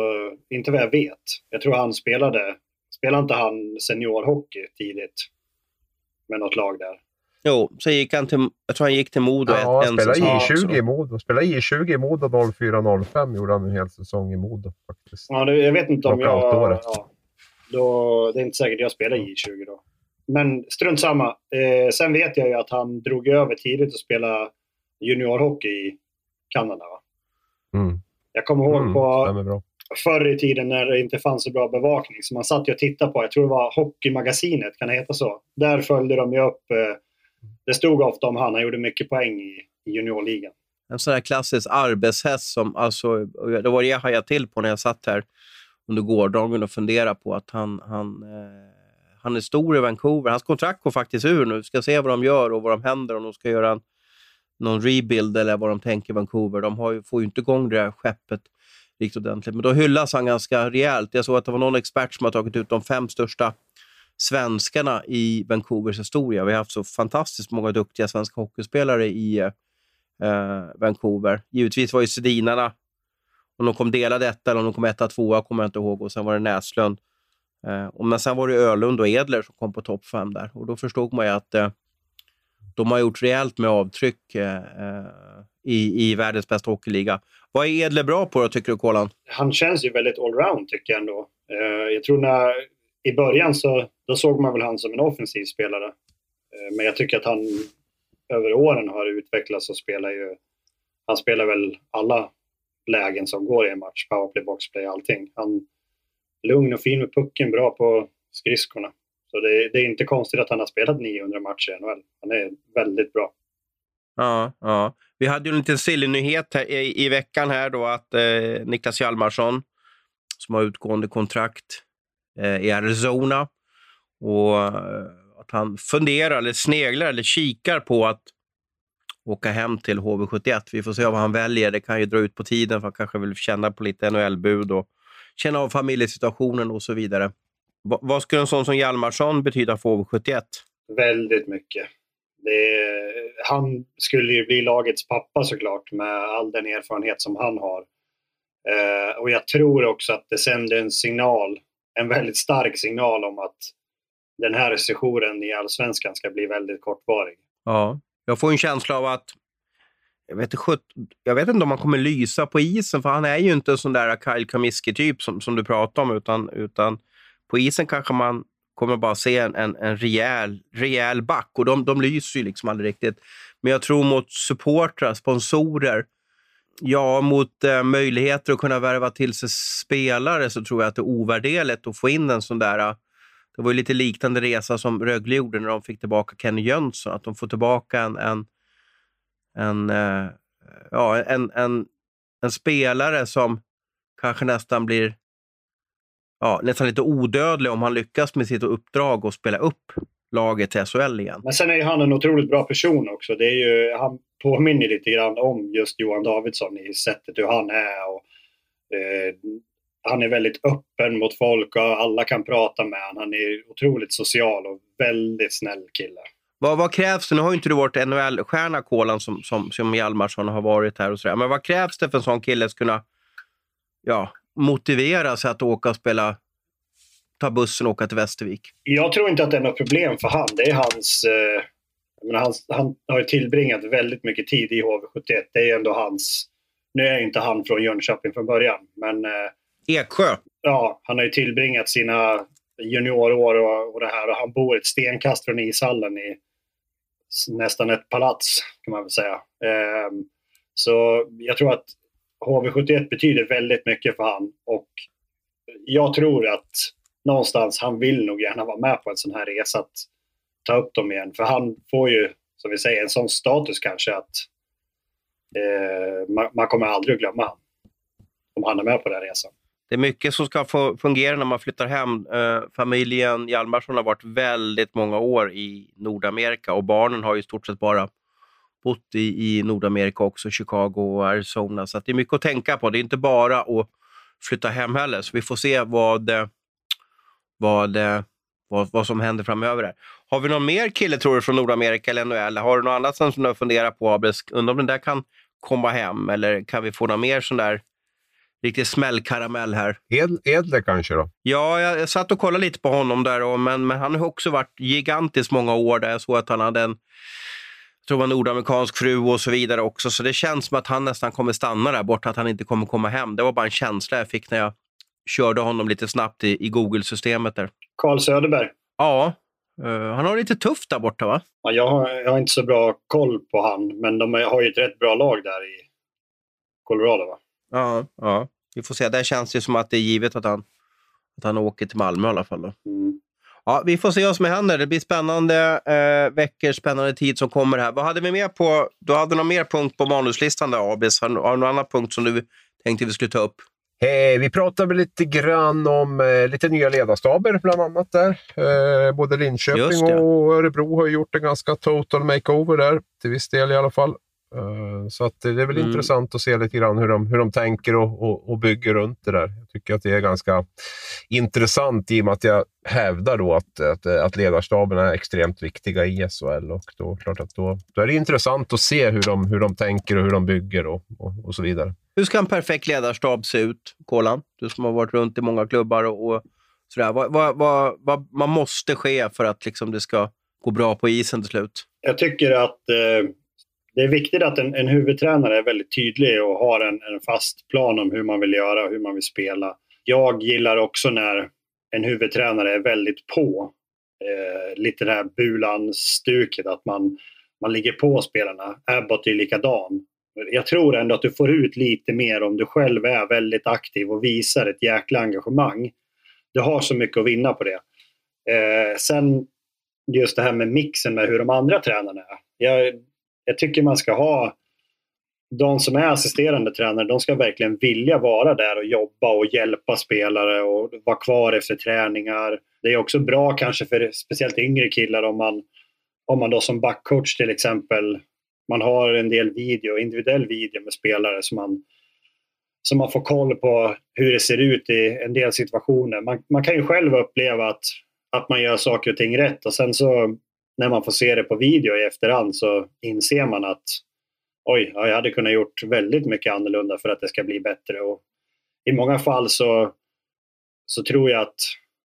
inte vad jag vet. Jag tror han spelade... Spelade inte han seniorhockey tidigt? Med något lag där? Jo, så gick han till, jag tror han gick till Modo. Ja, han spelade säsong. I20 i Modo. Spelade I20 i Modo 04-05 gjorde han en hel säsong i Modo faktiskt. Ja, det, jag vet inte om jag... Ja, då, det är inte säkert jag spelar i 20 då. Men strunt samma. Eh, sen vet jag ju att han drog över tidigt och spelade juniorhockey i Kanada. Va? Mm. Jag kommer ihåg Mm, på förr i tiden när det inte fanns så bra bevakning. Så man satt ju och tittade på, jag tror det var Hockeymagasinet, kan det heta så? Där följde de ju upp, eh, det stod ofta om han, han gjorde mycket poäng i, i juniorligan. En sån här klassisk arbetshäst som, alltså, det var det jag hajade till på när jag satt här under gårdagen och funderade på att han, han, eh, han är stor i Vancouver. Hans kontrakt går faktiskt ur nu. Vi ska se vad de gör och vad de händer om de ska göra en, någon rebuild eller vad de tänker i Vancouver. De har ju, får ju inte igång det här skeppet riktigt ordentligt. Men då hyllas han ganska rejält. Jag såg att det var någon expert som har tagit ut de fem största svenskarna i Vancouvers historia. Vi har haft så fantastiskt många duktiga svenska hockeyspelare i eh, eh Vancouver. Givetvis var ju Sedinarna, om de kom delade etta eller om de kom etta, tvåa kommer jag inte ihåg. Och sen var det Näslund. Eh, och men sen var det Ölund och Edler som kom på topp fem där. Och då förstod man ju att eh, de har gjort rejält med avtryck eh, eh, i, i världens bästa hockeyliga. Vad är Edler bra på då, tycker du, Kolan? Han känns ju väldigt allround tycker jag ändå. Eh, jag tror när, i början så då såg man väl han som en offensiv spelare. Eh, men jag tycker att han över åren har utvecklats och spelar ju... Han spelar väl alla lägen som går i en match. Powerplay, boxplay, allting. Han lugn och fin med pucken, bra på skridskorna. Så det, det är inte konstigt att han har spelat 900 matcher i NHL. Han är väldigt bra. Ja, ja. Vi hade ju en liten silly nyhet här i, i veckan här då att eh, Niklas Hjalmarsson, som har utgående kontrakt eh, i Arizona, och eh, att han funderar eller sneglar eller kikar på att åka hem till HV71. Vi får se vad han väljer. Det kan ju dra ut på tiden för han kanske vill känna på lite NHL-bud och känna av familjesituationen och så vidare. Va, vad skulle en sån som Hjalmarsson betyda för HV71? Väldigt mycket. Det, han skulle ju bli lagets pappa såklart med all den erfarenhet som han har. Eh, och jag tror också att det sänder en signal, en väldigt stark signal om att den här sessionen i Allsvenskan ska bli väldigt kortvarig. Ja, jag får en känsla av att jag vet, inte, jag vet inte om han kommer lysa på isen, för han är ju inte en sån där Kyle Kamiski-typ som, som du pratar om, utan, utan på isen kanske man kommer bara se en, en, en rejäl, rejäl back och de, de lyser ju liksom aldrig riktigt. Men jag tror mot supportrar, sponsorer, ja, mot eh, möjligheter att kunna värva till sig spelare så tror jag att det är ovärderligt att få in en sån där eh, det var ju lite liknande resa som Rögle gjorde när de fick tillbaka Kenny Jönsson. Att de får tillbaka en, en, en, eh, ja, en, en, en spelare som kanske nästan blir ja, nästan lite odödlig om han lyckas med sitt uppdrag och spela upp laget till SHL igen. Men sen är ju han en otroligt bra person också. Det är ju, han påminner lite grann om just Johan Davidsson i sättet hur han är. Och, eh, han är väldigt öppen mot folk och alla kan prata med honom. Han är otroligt social och väldigt snäll kille. Vad, vad krävs det? Nu har ju inte du varit NHL-stjärna, Kolan, som, som, som Hjalmarsson har varit här. och så där. Men vad krävs det för en sån kille att kunna ja, motivera sig att åka och spela, ta bussen och åka till Västervik? Jag tror inte att det är något problem för han. Det är hans... Eh, menar, han, han har tillbringat väldigt mycket tid i HV71. Det är ändå hans nu är inte han från Jönköping från början, men eh, Eksjö. ja, han har ju tillbringat sina juniorår och, och det här och han bor ett stenkast från ishallen i nästan ett palats kan man väl säga. Ehm, så jag tror att HV71 betyder väldigt mycket för han och jag tror att någonstans han vill nog gärna vara med på en sån här resa att ta upp dem igen. För han får ju, som vi säger, en sån status kanske att eh, man, man kommer aldrig att glömma honom om han är med på den här resan. Det är mycket som ska fungera när man flyttar hem. Eh, familjen Hjalmarsson har varit väldigt många år i Nordamerika och barnen har ju i stort sett bara bott i, i Nordamerika också, Chicago och Arizona. Så att det är mycket att tänka på. Det är inte bara att flytta hem heller. Så vi får se vad, eh, vad, eh, vad, vad som händer framöver. Här. Har vi någon mer kille tror du från Nordamerika eller NHL? Har du något annat som du funderar på? Undrar om den där kan komma hem eller kan vi få någon mer sån där riktig smällkaramell här? Ed, Edler kanske då? Ja, jag, jag satt och kollade lite på honom där, och, men, men han har också varit gigantiskt många år där. Jag såg att han hade en jag tror det var en nordamerikansk fru och så vidare också. Så det känns som att han nästan kommer stanna där borta, att han inte kommer komma hem. Det var bara en känsla jag fick när jag körde honom lite snabbt i, i Google-systemet där. Carl Söderberg. Ja, eh, han har det lite tufft där borta va? Ja, jag, har, jag har inte så bra koll på han, men de har ju ett rätt bra lag där i Colorado. Va? Ja, ja. Vi får se. Där känns det som att det är givet att han, att han åker till Malmö i alla fall. Mm. Ja, vi får se vad som händer. Det blir spännande eh, veckor, spännande tid som kommer här. Vad hade vi mer på? Du hade någon mer punkt på manuslistan där, Abis? Har du har du någon annan punkt som du tänkte vi skulle ta upp? Eh, vi pratade lite grann om eh, lite nya ledarstaber bland annat där. Eh, både Linköping och Örebro har gjort en ganska total makeover där, till viss del i alla fall. Eh, så att det är väl Mm. intressant att se lite grann hur de, hur de tänker och, och, och bygger runt det där. Jag tycker att det är ganska intressant i och med att jag hävdar då att, att, att ledarstaben är extremt viktiga i SHL. Och då, klart att då, då är det intressant att se hur de, hur de tänker och hur de bygger och, och, och så vidare. Hur ska en perfekt ledarstab se ut, Kolan? Du som har varit runt i många klubbar och, och sådär. Vad, vad, vad, vad man måste ske för att liksom, det ska gå bra på isen till slut? Jag tycker att eh, det är viktigt att en, en huvudtränare är väldigt tydlig och har en, en fast plan om hur man vill göra och hur man vill spela. Jag gillar också när en huvudtränare är väldigt på. Eh, lite det här Bulan-stuket, att man, man ligger på spelarna. Abbott är likadan. Jag tror ändå att du får ut lite mer om du själv är väldigt aktiv och visar ett jäkla engagemang. Du har så mycket att vinna på det. Eh, sen just det här med mixen med hur de andra tränarna är. Jag, jag tycker man ska ha de som är assisterande tränare, de ska verkligen vilja vara där och jobba och hjälpa spelare och vara kvar efter träningar. Det är också bra kanske för speciellt yngre killar om man, om man då som backcoach till exempel, man har en del video, individuell video med spelare som man, som man får koll på hur det ser ut i en del situationer. Man, man kan ju själv uppleva att, att man gör saker och ting rätt och sen så när man får se det på video i efterhand så inser man att oj, ja, jag hade kunnat gjort väldigt mycket annorlunda för att det ska bli bättre. Och I många fall så, så tror jag att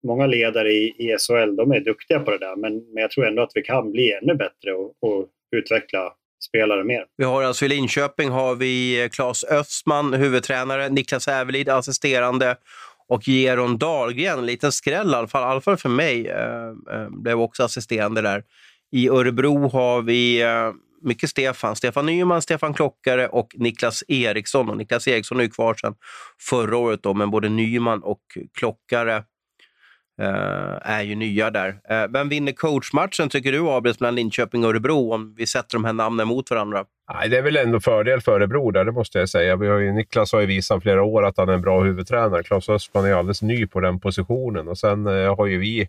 många ledare i, i SHL de är duktiga på det där men, men jag tror ändå att vi kan bli ännu bättre och, och utveckla spelare mer. Vi har alltså i Linköping har vi eh, Claes Östman, huvudtränare, Niklas Ävelid, assisterande och Geron Dahlgren, en liten skräll i alla fall, i alla fall för mig, eh, eh, blev också assisterande där. I Örebro har vi eh, mycket Stefan, Stefan Nyman, Stefan Klockare och Niklas Eriksson. Och Niklas Eriksson är ju kvar sedan förra året, då, men både Nyman och Klockare Eh, är ju nya där. Eh, vem vinner coachmatchen tycker du, Abels, mellan Linköping och Örebro om vi sätter de här namnen mot varandra? Nej, det är väl ändå fördel för Örebro där, det måste jag säga. Vi har ju, Niklas har ju visat flera år att han är en bra huvudtränare. Claes Östman är alldeles ny på den positionen och sen eh, har ju vi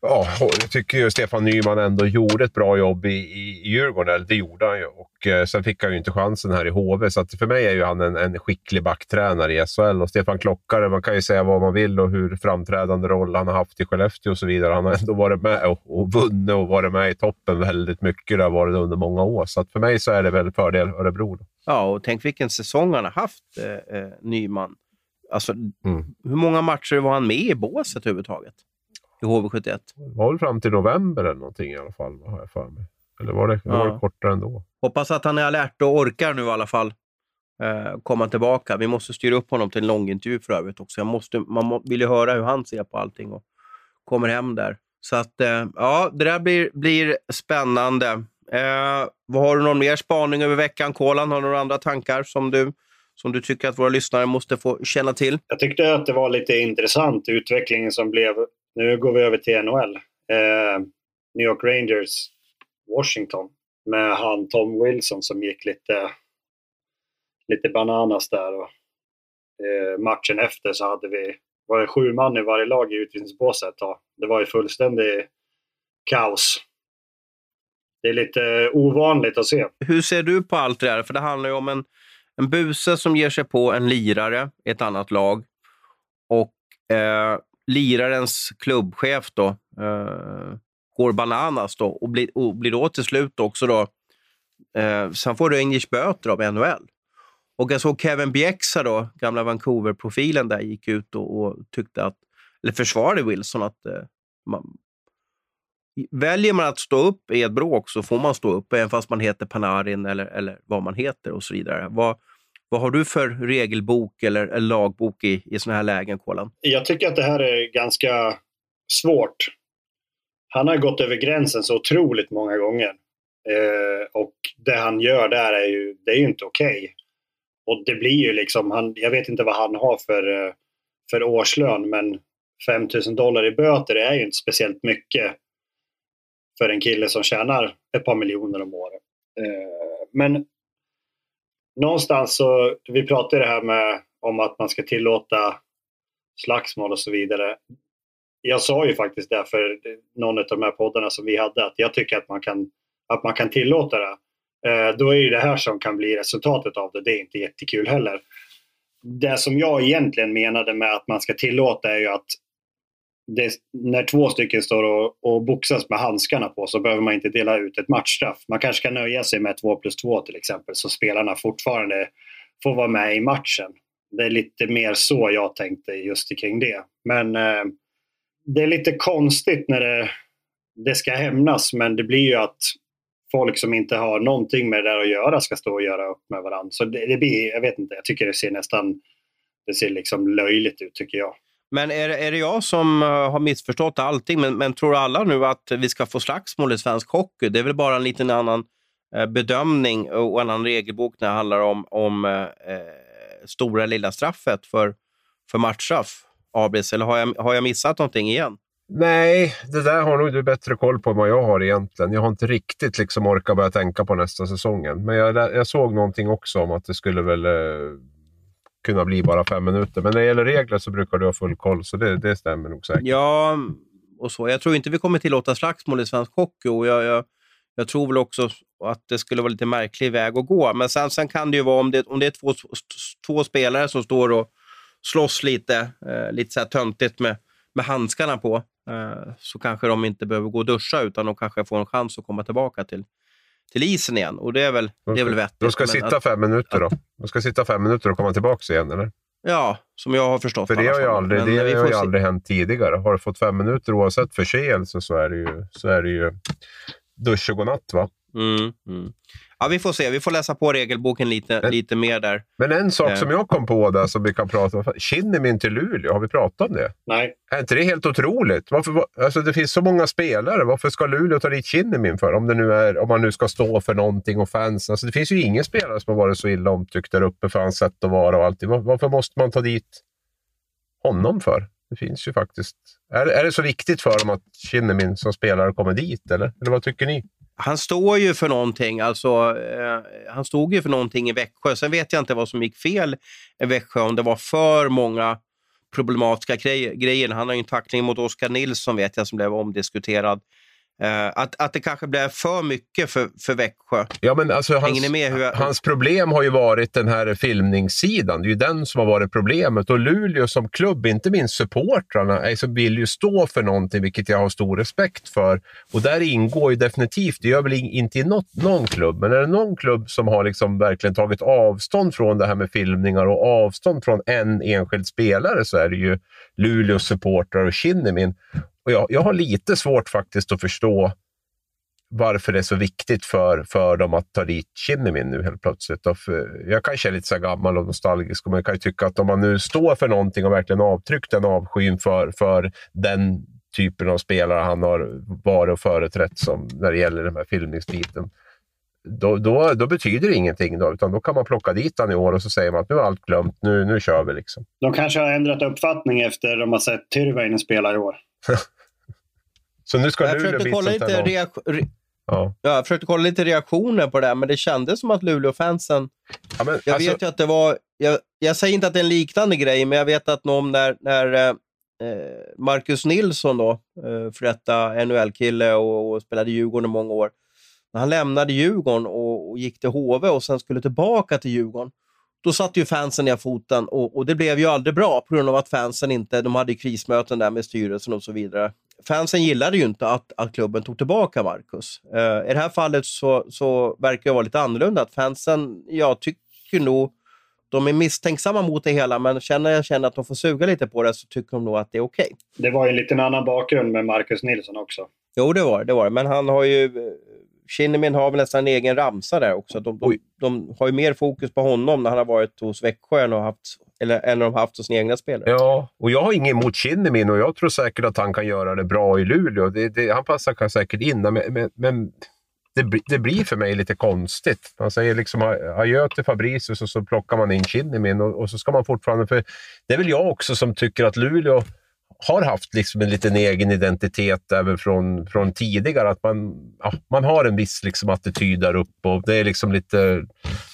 Ja, jag tycker ju Stefan Nyman ändå gjorde ett bra jobb i, i, i Djurgården. Eller Det gjorde han ju. Och, eh, sen fick han ju inte chansen här i HV. Så för mig är ju han en, en skicklig backtränare i SHL. Och Stefan Klockare, man kan ju säga vad man vill och hur framträdande roll han har haft i Skellefteå och så vidare. Han har ändå varit med och, och vunnit och varit med i toppen väldigt mycket. Det har varit under många år. Så för mig så är det väl fördel Örebro. Då. Ja, och tänk vilken säsong han har haft, eh, eh, Nyman. Alltså, Mm. hur många matcher var han med i båset överhuvudtaget? I HV71? Det var väl fram till november eller någonting i alla fall, har jag för mig. Eller var det, eller var det Ja. kortare ändå? Hoppas att han är alert och orkar nu i alla fall. eh, komma tillbaka. Vi måste styra upp honom till en långintervju för övrigt också. Jag måste, man må, vill ju höra hur han ser på allting och kommer hem där. Så att, eh, ja, det där blir, blir spännande. Eh, vad har du någon mer spaning över veckan, Kolan? Har du några andra tankar som du, som du tycker att våra lyssnare måste få känna till? Jag tyckte att det var lite intressant, utvecklingen som blev. Nu går vi över till NHL. Eh, New York Rangers, Washington. Med han Tom Wilson som gick lite, lite bananas där. Och, eh, matchen efter så hade vi var det sju man i varje lag i utvisningsbåset. Det var ju fullständigt kaos. Det är lite ovanligt att se. Hur ser du på allt det där? För det handlar ju om en, en buse som ger sig på en lirare i ett annat lag. Och eh, lirarens klubbchef då, eh, går bananas då och blir, och blir då till slut också då... Eh, sen får Rangers böter av NHL. Och jag såg Kevin Bjäxa, då, gamla Vancouver-profilen där, gick ut och, och, tyckte att, eller försvarade Wilson att eh, man, väljer man att stå upp i ett bråk så får man stå upp, även fast man heter Panarin eller, eller vad man heter och så vidare. Vad, vad har du för regelbok eller, eller lagbok i, i sådana här lägen, Kolan? Jag tycker att det här är ganska svårt. Han har gått över gränsen så otroligt många gånger. Eh, och det han gör där är ju, det är ju inte okej. Okay. Och det blir ju liksom, han, jag vet inte vad han har för, eh, för årslön men 5000 dollar i böter är ju inte speciellt mycket för en kille som tjänar ett par miljoner om året. Eh, men någonstans så, vi pratade det här med om att man ska tillåta slagsmål och så vidare. Jag sa ju faktiskt det för någon av de här poddarna som vi hade att jag tycker att man kan, att man kan tillåta det. Eh, då är ju det här som kan bli resultatet av det. Det är inte jättekul heller. Det som jag egentligen menade med att man ska tillåta är ju att det, när två stycken står och, och boxas med handskarna på så behöver man inte dela ut ett matchstraff. Man kanske kan nöja sig med två plus två till exempel så spelarna fortfarande får vara med i matchen. Det är lite mer så jag tänkte just kring det. Men eh, det är lite konstigt när det, det ska hämnas men det blir ju att folk som inte har någonting med det där att göra ska stå och göra upp med varandra. Så det, det blir, jag vet inte, jag tycker det ser nästan det ser liksom löjligt ut tycker jag. Men är, är det jag som eh, har missförstått allting? Men, men tror alla nu att vi ska få slagsmål i svensk hockey? Det är väl bara en liten annan eh, bedömning och en annan regelbok när det handlar om, om eh, eh stora lilla straffet för, för matchstraff, Abris. Eller har jag, har jag missat någonting igen? Nej, det där har nog du bättre koll på än vad jag har egentligen. Jag har inte riktigt liksom orkat börja tänka på nästa säsongen. Men jag, jag såg någonting också om att det skulle väl eh, kunna bli bara fem minuter. Men när det gäller regler så brukar du ha full koll, så det, det stämmer nog säkert. Ja, och så. Jag tror inte vi kommer tillåta slagsmål i svensk hockey. Och jag, jag, jag tror väl också att det skulle vara lite märklig väg att gå. Men sen, sen kan det ju vara om det, om det är två, två spelare som står och slåss lite, eh, lite så här töntigt med, med handskarna på, eh, så kanske de inte behöver gå och duscha utan de kanske får en chans att komma tillbaka till, till isen igen. Och det är väl, det är väl vettigt. De ska sitta att, fem minuter då? De ska sitta fem minuter och komma tillbaka igen, eller? Ja, som jag har förstått. För det har ju aldrig, det har ju aldrig hänt tidigare. Har du fått fem minuter oavsett förseelse så är det ju, så är det ju dusch och godnatt. Va? Mm, mm. Ja, vi får se. Vi får läsa på regelboken lite, men, lite mer där. Men en sak eh. som jag kom på där som vi kan prata om. Kinnimin till Luleå, har vi pratat om det? Nej. Är inte det helt otroligt? Varför, alltså det finns så många spelare. Varför ska Luleå ta dit Kinnimin för? Om, det nu är, om man nu ska stå för någonting och fans. Alltså det finns ju ingen spelare som har varit så illa omtyckt där uppe för hans sätt att vara och allt. Varför måste man ta dit honom för? Det finns ju faktiskt. Är, är det så viktigt för dem att Kinnimin som spelare kommer dit? Eller, eller vad tycker ni? Han står ju för någonting. Alltså, eh, han stod ju för någonting i Växjö. Sen vet jag inte vad som gick fel i Växjö, om det var för många problematiska grejer. Han har ju en tackling mot Oskar Nilsson vet jag som blev omdiskuterad. Uh, att, att det kanske blev för mycket för, för Växjö. Ja, men alltså hans, jag... hans problem har ju varit den här filmningssidan. Det är ju den som har varit problemet. Och Luleå som klubb, inte minst supportrarna, alltså vill ju stå för någonting, vilket jag har stor respekt för. Och där ingår ju definitivt, det gör väl inte i något, någon klubb, men är det någon klubb som har liksom verkligen tagit avstånd från det här med filmningar och avstånd från en enskild spelare så är det ju Luleås supportrar och Kinnimin. Och jag, jag har lite svårt faktiskt att förstå varför det är så viktigt för, för dem att ta dit Kinnimin nu helt plötsligt. Och för, jag kanske är lite så gammal och nostalgisk, men jag kan ju tycka att om man nu står för någonting och verkligen avtryckt den avskyn för, för den typen av spelare han har varit och företrätt som när det gäller den här filmningsbiten. Då, då, då, betyder det ingenting, då, utan då kan man plocka dit han i år och så säger man att nu är allt glömt, nu, nu kör vi. Liksom. De kanske har ändrat uppfattning efter att de har sett Tyrväinen spela i år. så nu ska jag Luleå bli kolla lite re ja. ja. Jag försökte kolla lite reaktioner på det men det kändes som att Luleå-fansen... Ja, jag alltså... vet ju att det var... Jag, jag, säger inte att det är en liknande grej, men jag vet att någon när, när eh, Marcus Nilsson, då, eh, för detta NHL-kille och, och spelade Djurgården i många år, när han lämnade Djurgården och, och, gick till HV och sen skulle tillbaka till Djurgården, då satte ju fansen ner foten och, och, det blev ju aldrig bra på grund av att fansen inte, de hade krismöten där med styrelsen och så vidare. Fansen gillade ju inte att, att klubben tog tillbaka Marcus. Uh, I det här fallet så, så verkar det vara lite annorlunda. Att fansen, jag tycker nog, de är misstänksamma mot det hela, men känner jag känner att de får suga lite på det så tycker de nog att det är okej. Okay. Det var ju en liten annan bakgrund med Marcus Nilsson också. Jo, det var det. Var. Men han har ju Kinnimin har väl nästan en egen ramsa där också. De, de, de, har ju mer fokus på honom när han har varit hos Växjö än, haft, eller, än de har haft hos sina egna spelare. Ja, och jag har inget emot Kinnimin och jag tror säkert att han kan göra det bra i Luleå. Det, det, han passar säkert in, men, men, men det, det, blir för mig lite konstigt. Man säger liksom adjö till Fabricius och så plockar man in Kinnimin och, och så ska man fortfarande... För det är väl jag också som tycker att Luleå har haft liksom en liten egen identitet även från, från tidigare. Att man, ja, man har en viss liksom attityd där uppe. Och det är liksom lite,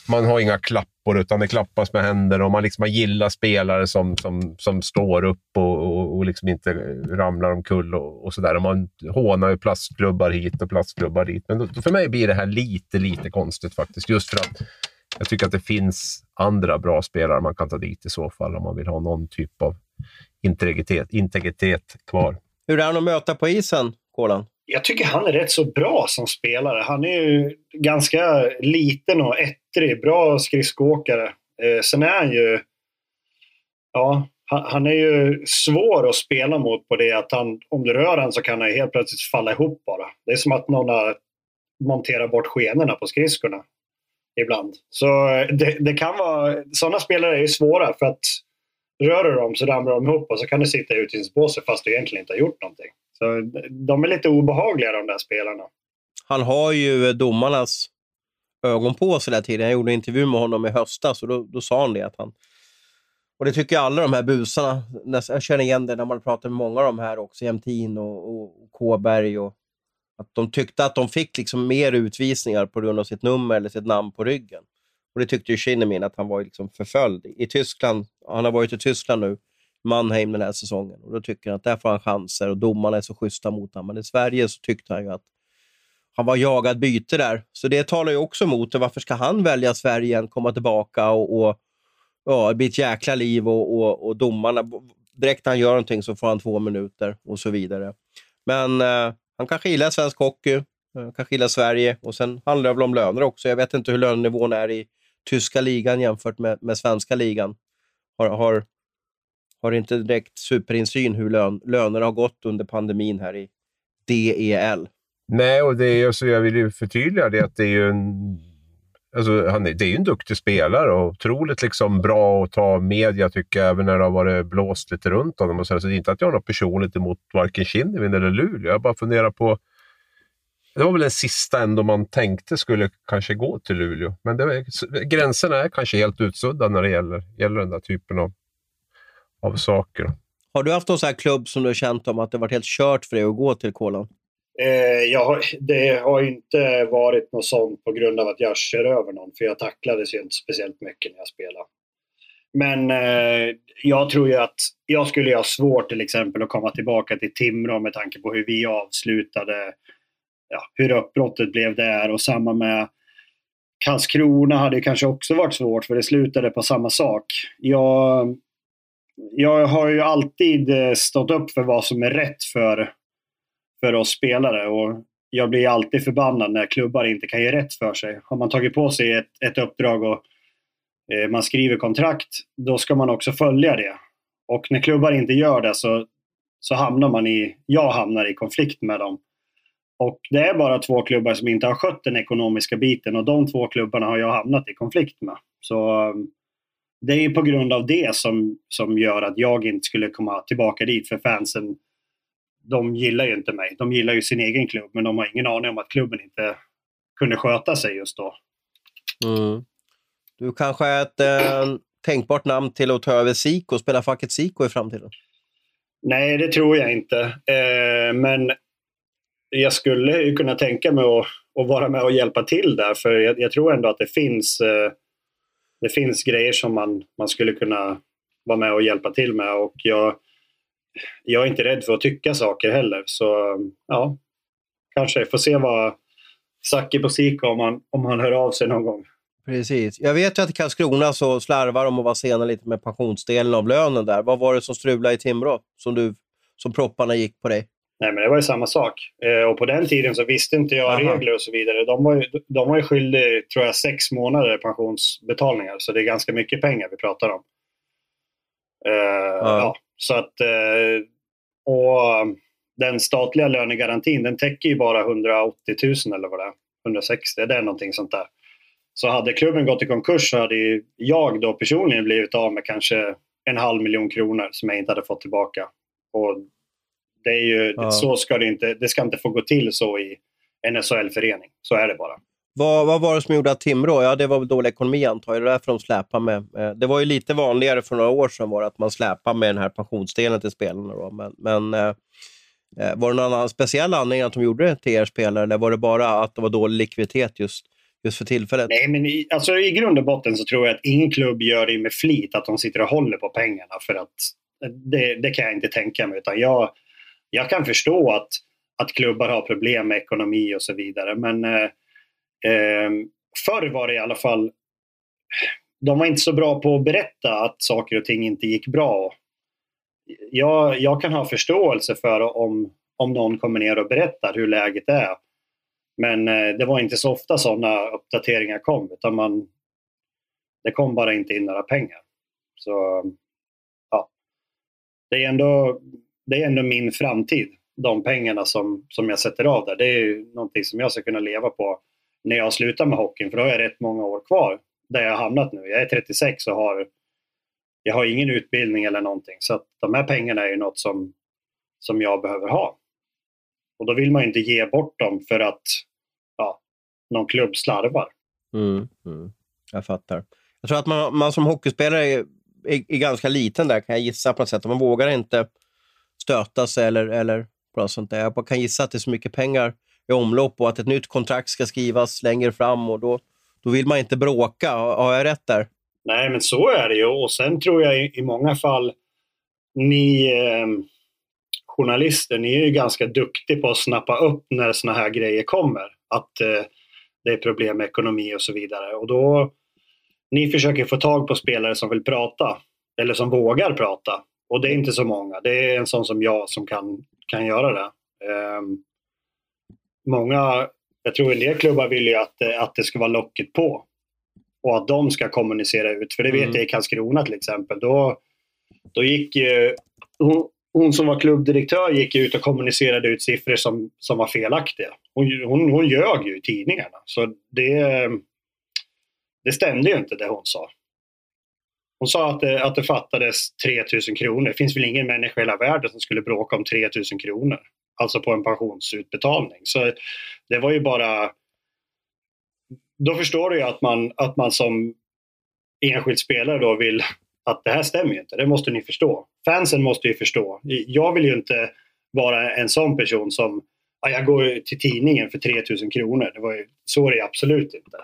man har inga klappor, utan det klappas med händer och man, liksom, man gillar spelare som, som, som står upp och, och, och liksom inte ramlar omkull och, och sådär. Man hånar ju plastklubbar hit och plastklubbar dit. Men då, för mig blir det här lite, lite konstigt faktiskt. Just för att jag tycker att det finns andra bra spelare man kan ta dit i så fall om man vill ha någon typ av integritet, integritet kvar. Hur är han att möta på isen, Kolan? Jag tycker han är rätt så bra som spelare. Han är ju ganska liten och ettrig, bra skridskoåkare. Eh, sen är han ju... Ja, han, han, är ju svår att spela mot på det att han, om du rör han så kan han helt plötsligt falla ihop bara. Det är som att någon har monterat bort skenorna på skridskorna ibland. Så eh, det, det kan vara... Sådana spelare är ju svåra för att rör du dem så ramlar de ihop och så kan du sitta i utvisningsbåset fast du egentligen inte har gjort någonting. Så de är lite obehagliga de där spelarna. Han har ju eh, domarnas ögon på sig hela tiden. Jag gjorde en intervju med honom i höstas och då, då sa han det. Att han, och det tycker alla de här busarna. Jag känner igen det när man pratar med många av de här också. Jämtin och, och, och Kåberg. Och, att de tyckte att de fick liksom mer utvisningar på grund av sitt nummer eller sitt namn på ryggen. Och det tyckte ju Kinnamin att han var liksom förföljd. I Tyskland, han har varit i Tyskland nu, Mannheim den här säsongen. Och då tycker han att där får han chanser och domarna är så schyssta mot honom. Men i Sverige så tyckte han ju att han var jagad byte där. Så det talar ju också emot det. Varför ska han välja Sverige igen, komma tillbaka och, och ja, det blir ett jäkla liv och, och, och domarna, direkt när han gör någonting så får han två minuter och så vidare. Men eh, han kanske gillar svensk hockey, eh, kanske gillar Sverige och sen handlar det väl om löner också. Jag vet inte hur lönenivån är i tyska ligan jämfört med, med svenska ligan. Har, har, har inte direkt superinsyn hur lön, lönerna har gått under pandemin här i DEL. Nej, och det är, alltså, jag vill ju förtydliga det att det är ju en, alltså, han är, det är ju en duktig spelare och otroligt liksom bra att ta media tycker jag, även när det har varit blåst lite runt honom. Och så, så det är inte att jag har något personligt emot varken Kinnevin eller Luleå. Jag bara funderar på det var väl den sista ändå man tänkte skulle kanske gå till Luleå. Men det, gränserna är kanske helt utsudda när det gäller, gäller den där typen av, av saker. Har du haft någon sån här klubb som du har känt om att det varit helt kört för dig att gå till Kolan? Eh, jag, det har inte varit något sånt på grund av att jag kör över någon, för jag tacklades ju inte speciellt mycket när jag spelade. Men eh, jag tror ju att jag skulle ha svårt till exempel att komma tillbaka till Timrå med tanke på hur vi avslutade ja, hur uppbrottet blev där och samma med Karlskrona hade kanske också varit svårt för det slutade på samma sak. Jag, jag har ju alltid eh, stått upp för vad som är rätt för, för oss spelare och jag blir alltid förbannad när klubbar inte kan ge rätt för sig. Har man tagit på sig ett, ett uppdrag och eh, man skriver kontrakt, då ska man också följa det. Och när klubbar inte gör det så, så hamnar man i, jag hamnar i konflikt med dem. Och det är bara två klubbar som inte har skött den ekonomiska biten och de två klubbarna har jag hamnat i konflikt med. Så um, det är på grund av det som, som gör att jag inte skulle komma tillbaka dit för fansen de gillar ju inte mig. De gillar ju sin egen klubb men de har ingen aning om att klubben inte kunde sköta sig just då. Mm. Du kanske är ett eh, tänkbart namn till att ta över Siko, spela facket Siko i framtiden? Nej, det tror jag inte. Eh, men jag skulle ju kunna tänka mig att, att, vara med och hjälpa till där för jag, jag tror ändå att det finns, eh, det finns grejer som man, man skulle kunna vara med och hjälpa till med och jag, jag är inte rädd för att tycka saker heller. Så ja, kanske. Får se vad Saki på Sika om han, om han hör av sig någon gång. Precis. Jag vet ju att i Karlskrona så slarvar de och var sena lite med pensionsdelen av lönen där. Vad var det som strulade i Timrå som, du, som propparna gick på dig? Nej, men det var ju samma sak. Eh, och på den tiden så visste inte jag Aha. regler och så vidare. De var ju, de var ju skyldiga, tror jag, sex månader pensionsbetalningar. Så det är ganska mycket pengar vi pratar om. Eh, ja. ja. så att... Eh, och den statliga lönegarantin, den täcker ju bara 180 000 eller vad det är. 160, det är någonting sånt där. Så hade klubben gått i konkurs så hade jag då personligen blivit av med kanske en halv miljon kronor som jag inte hade fått tillbaka. Och det är ju, ja. så ska det inte, det ska inte få gå till så i en SHL-förening. Så är det bara. Vad, vad var det som gjorde att Timrå, ja det var väl dålig ekonomi antar jag, det är därför de släpar med. Det var ju lite vanligare för några år sedan var att man släpar med den här pensionsdelen till spelarna. Då. Men, men eh, eh, var det någon annan speciell anledning att de gjorde det till er spelare eller var det bara att det var dålig likviditet just just för tillfället? Nej, men i, alltså, i grund och botten så tror jag att ingen klubb gör det med flit, att de sitter och håller på pengarna. För att det, det kan jag inte tänka mig. Utan jag, jag kan förstå att, att klubbar har problem med ekonomi och så vidare. Men eh, eh, förr var det i alla fall... De var inte så bra på att berätta att saker och ting inte gick bra. Jag, jag kan ha förståelse för om, om någon kommer ner och berättar hur läget är. Men eh, det var inte så ofta sådana uppdateringar kom utan man, det kom bara inte in några pengar. Så ja, det är ändå, det är ändå min framtid. De pengarna som, som jag sätter av där. Det är någonting som jag ska kunna leva på när jag slutar med hockeyn. För då har jag rätt många år kvar där jag har hamnat nu. Jag är 36 och har, jag har ingen utbildning eller någonting. Så att de här pengarna är ju något som, som jag behöver ha. Och då vill man ju inte ge bort dem för att ja, någon klubb slarvar. Mm, mm. Jag fattar. Jag tror att man, man som hockeyspelare är, är, är, ganska liten där, kan jag gissa på något sätt. Man vågar inte stöta sig eller, eller något sånt där. Jag kan gissa att det är så mycket pengar i omlopp och att ett nytt kontrakt ska skrivas längre fram och då, då vill man inte bråka. Har jag rätt där? Nej, men så är det ju. Och sen tror jag i, i många fall ni... Eh, journalister, ni är ju ganska duktiga på att snappa upp när sådana här grejer kommer. Att eh, det är problem med ekonomi och så vidare. Och då, ni försöker få tag på spelare som vill prata, eller som vågar prata. Och det är inte så många. Det är en sån som jag som kan, kan göra det. Eh, många, jag tror en del klubbar vill ju att, att det ska vara locket på. Och att de ska kommunicera ut. För det vet mm. jag i Karlskrona till exempel. Då, då gick ju hon som var klubbdirektör gick ut och kommunicerade ut siffror som, som var felaktiga. Hon, hon, hon ljög ju i tidningarna. Så det, det stämde ju inte det hon sa. Hon sa att det, att det fattades 3000 kronor. Det finns väl ingen människa i hela världen som skulle bråka om 3000 kronor. Alltså på en pensionsutbetalning. Så det var ju bara... Då förstår du ju att man, att man som enskild spelare då vill att det här stämmer ju inte. Det måste ni förstå. Fansen måste ju förstå. Jag vill ju inte vara en sån person som ja, jag går till tidningen för 3000 kronor. Det var ju, så är det absolut inte.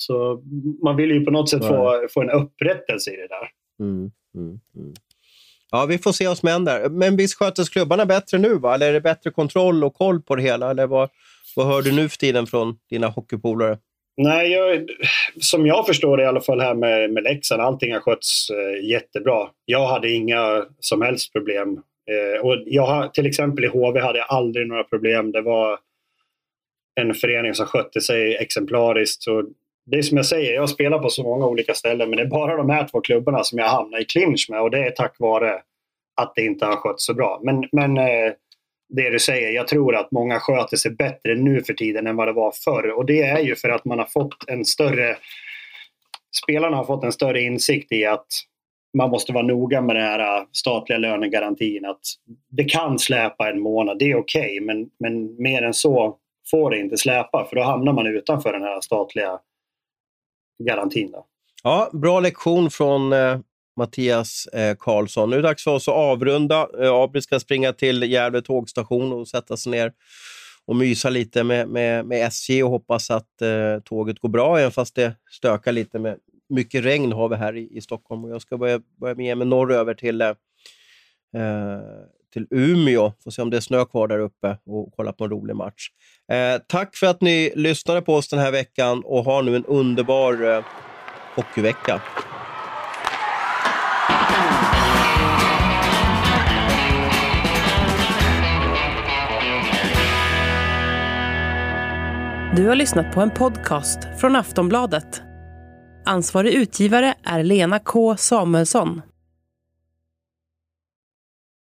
Så man vill ju på något sätt få, få en upprättelse i det där. Mm, mm, mm. Ja, vi får se vad som händer. Men visst sköter klubbarna bättre nu? Va? Eller är det bättre kontroll och koll på det hela? Eller vad, vad hör du nu för tiden från dina hockeypolare? Nej, jag, som jag förstår det i alla fall här med, med Leksand, allting har skötts eh, jättebra. Jag hade inga som helst problem. Eh, och jag, till exempel i HV hade jag aldrig några problem. Det var en förening som skötte sig exemplariskt. Så det är som jag säger, jag spelar på så många olika ställen men det är bara de här två klubbarna som jag hamnar i clinch med och det är tack vare att det inte har skötts så bra. Men, men eh, det du säger. Jag tror att många sköter sig bättre nu för tiden än vad det var förr. Och det är ju för att man har fått en större... Spelarna har fått en större insikt i att man måste vara noga med den här eh, statliga lönegarantin. Att det kan släpa en månad, det är okej, okay, men, men mer än så får det inte släpa för då hamnar man utanför den här statliga garantin. Då. Ja, bra lektion från eh, Mattias eh, Karlsson. Nu är det dags för oss att avrunda. Eh, Abri ska springa till Gävle tågstation och sätta sig ner och mysa lite med, med, med SJ och hoppas att eh, tåget går bra, även fast det stökar lite. med Mycket regn har vi här i, i Stockholm och jag ska börja, börja med mig norröver till, eh, eh, till Umeå. Får se om det är snö kvar där uppe och kolla på en rolig match. Eh, tack för att ni lyssnade på oss den här veckan och ha nu en underbar eh, hockeyvecka. Du har lyssnat på en podcast från Aftonbladet. Ansvarig utgivare är Lena K Samuelsson.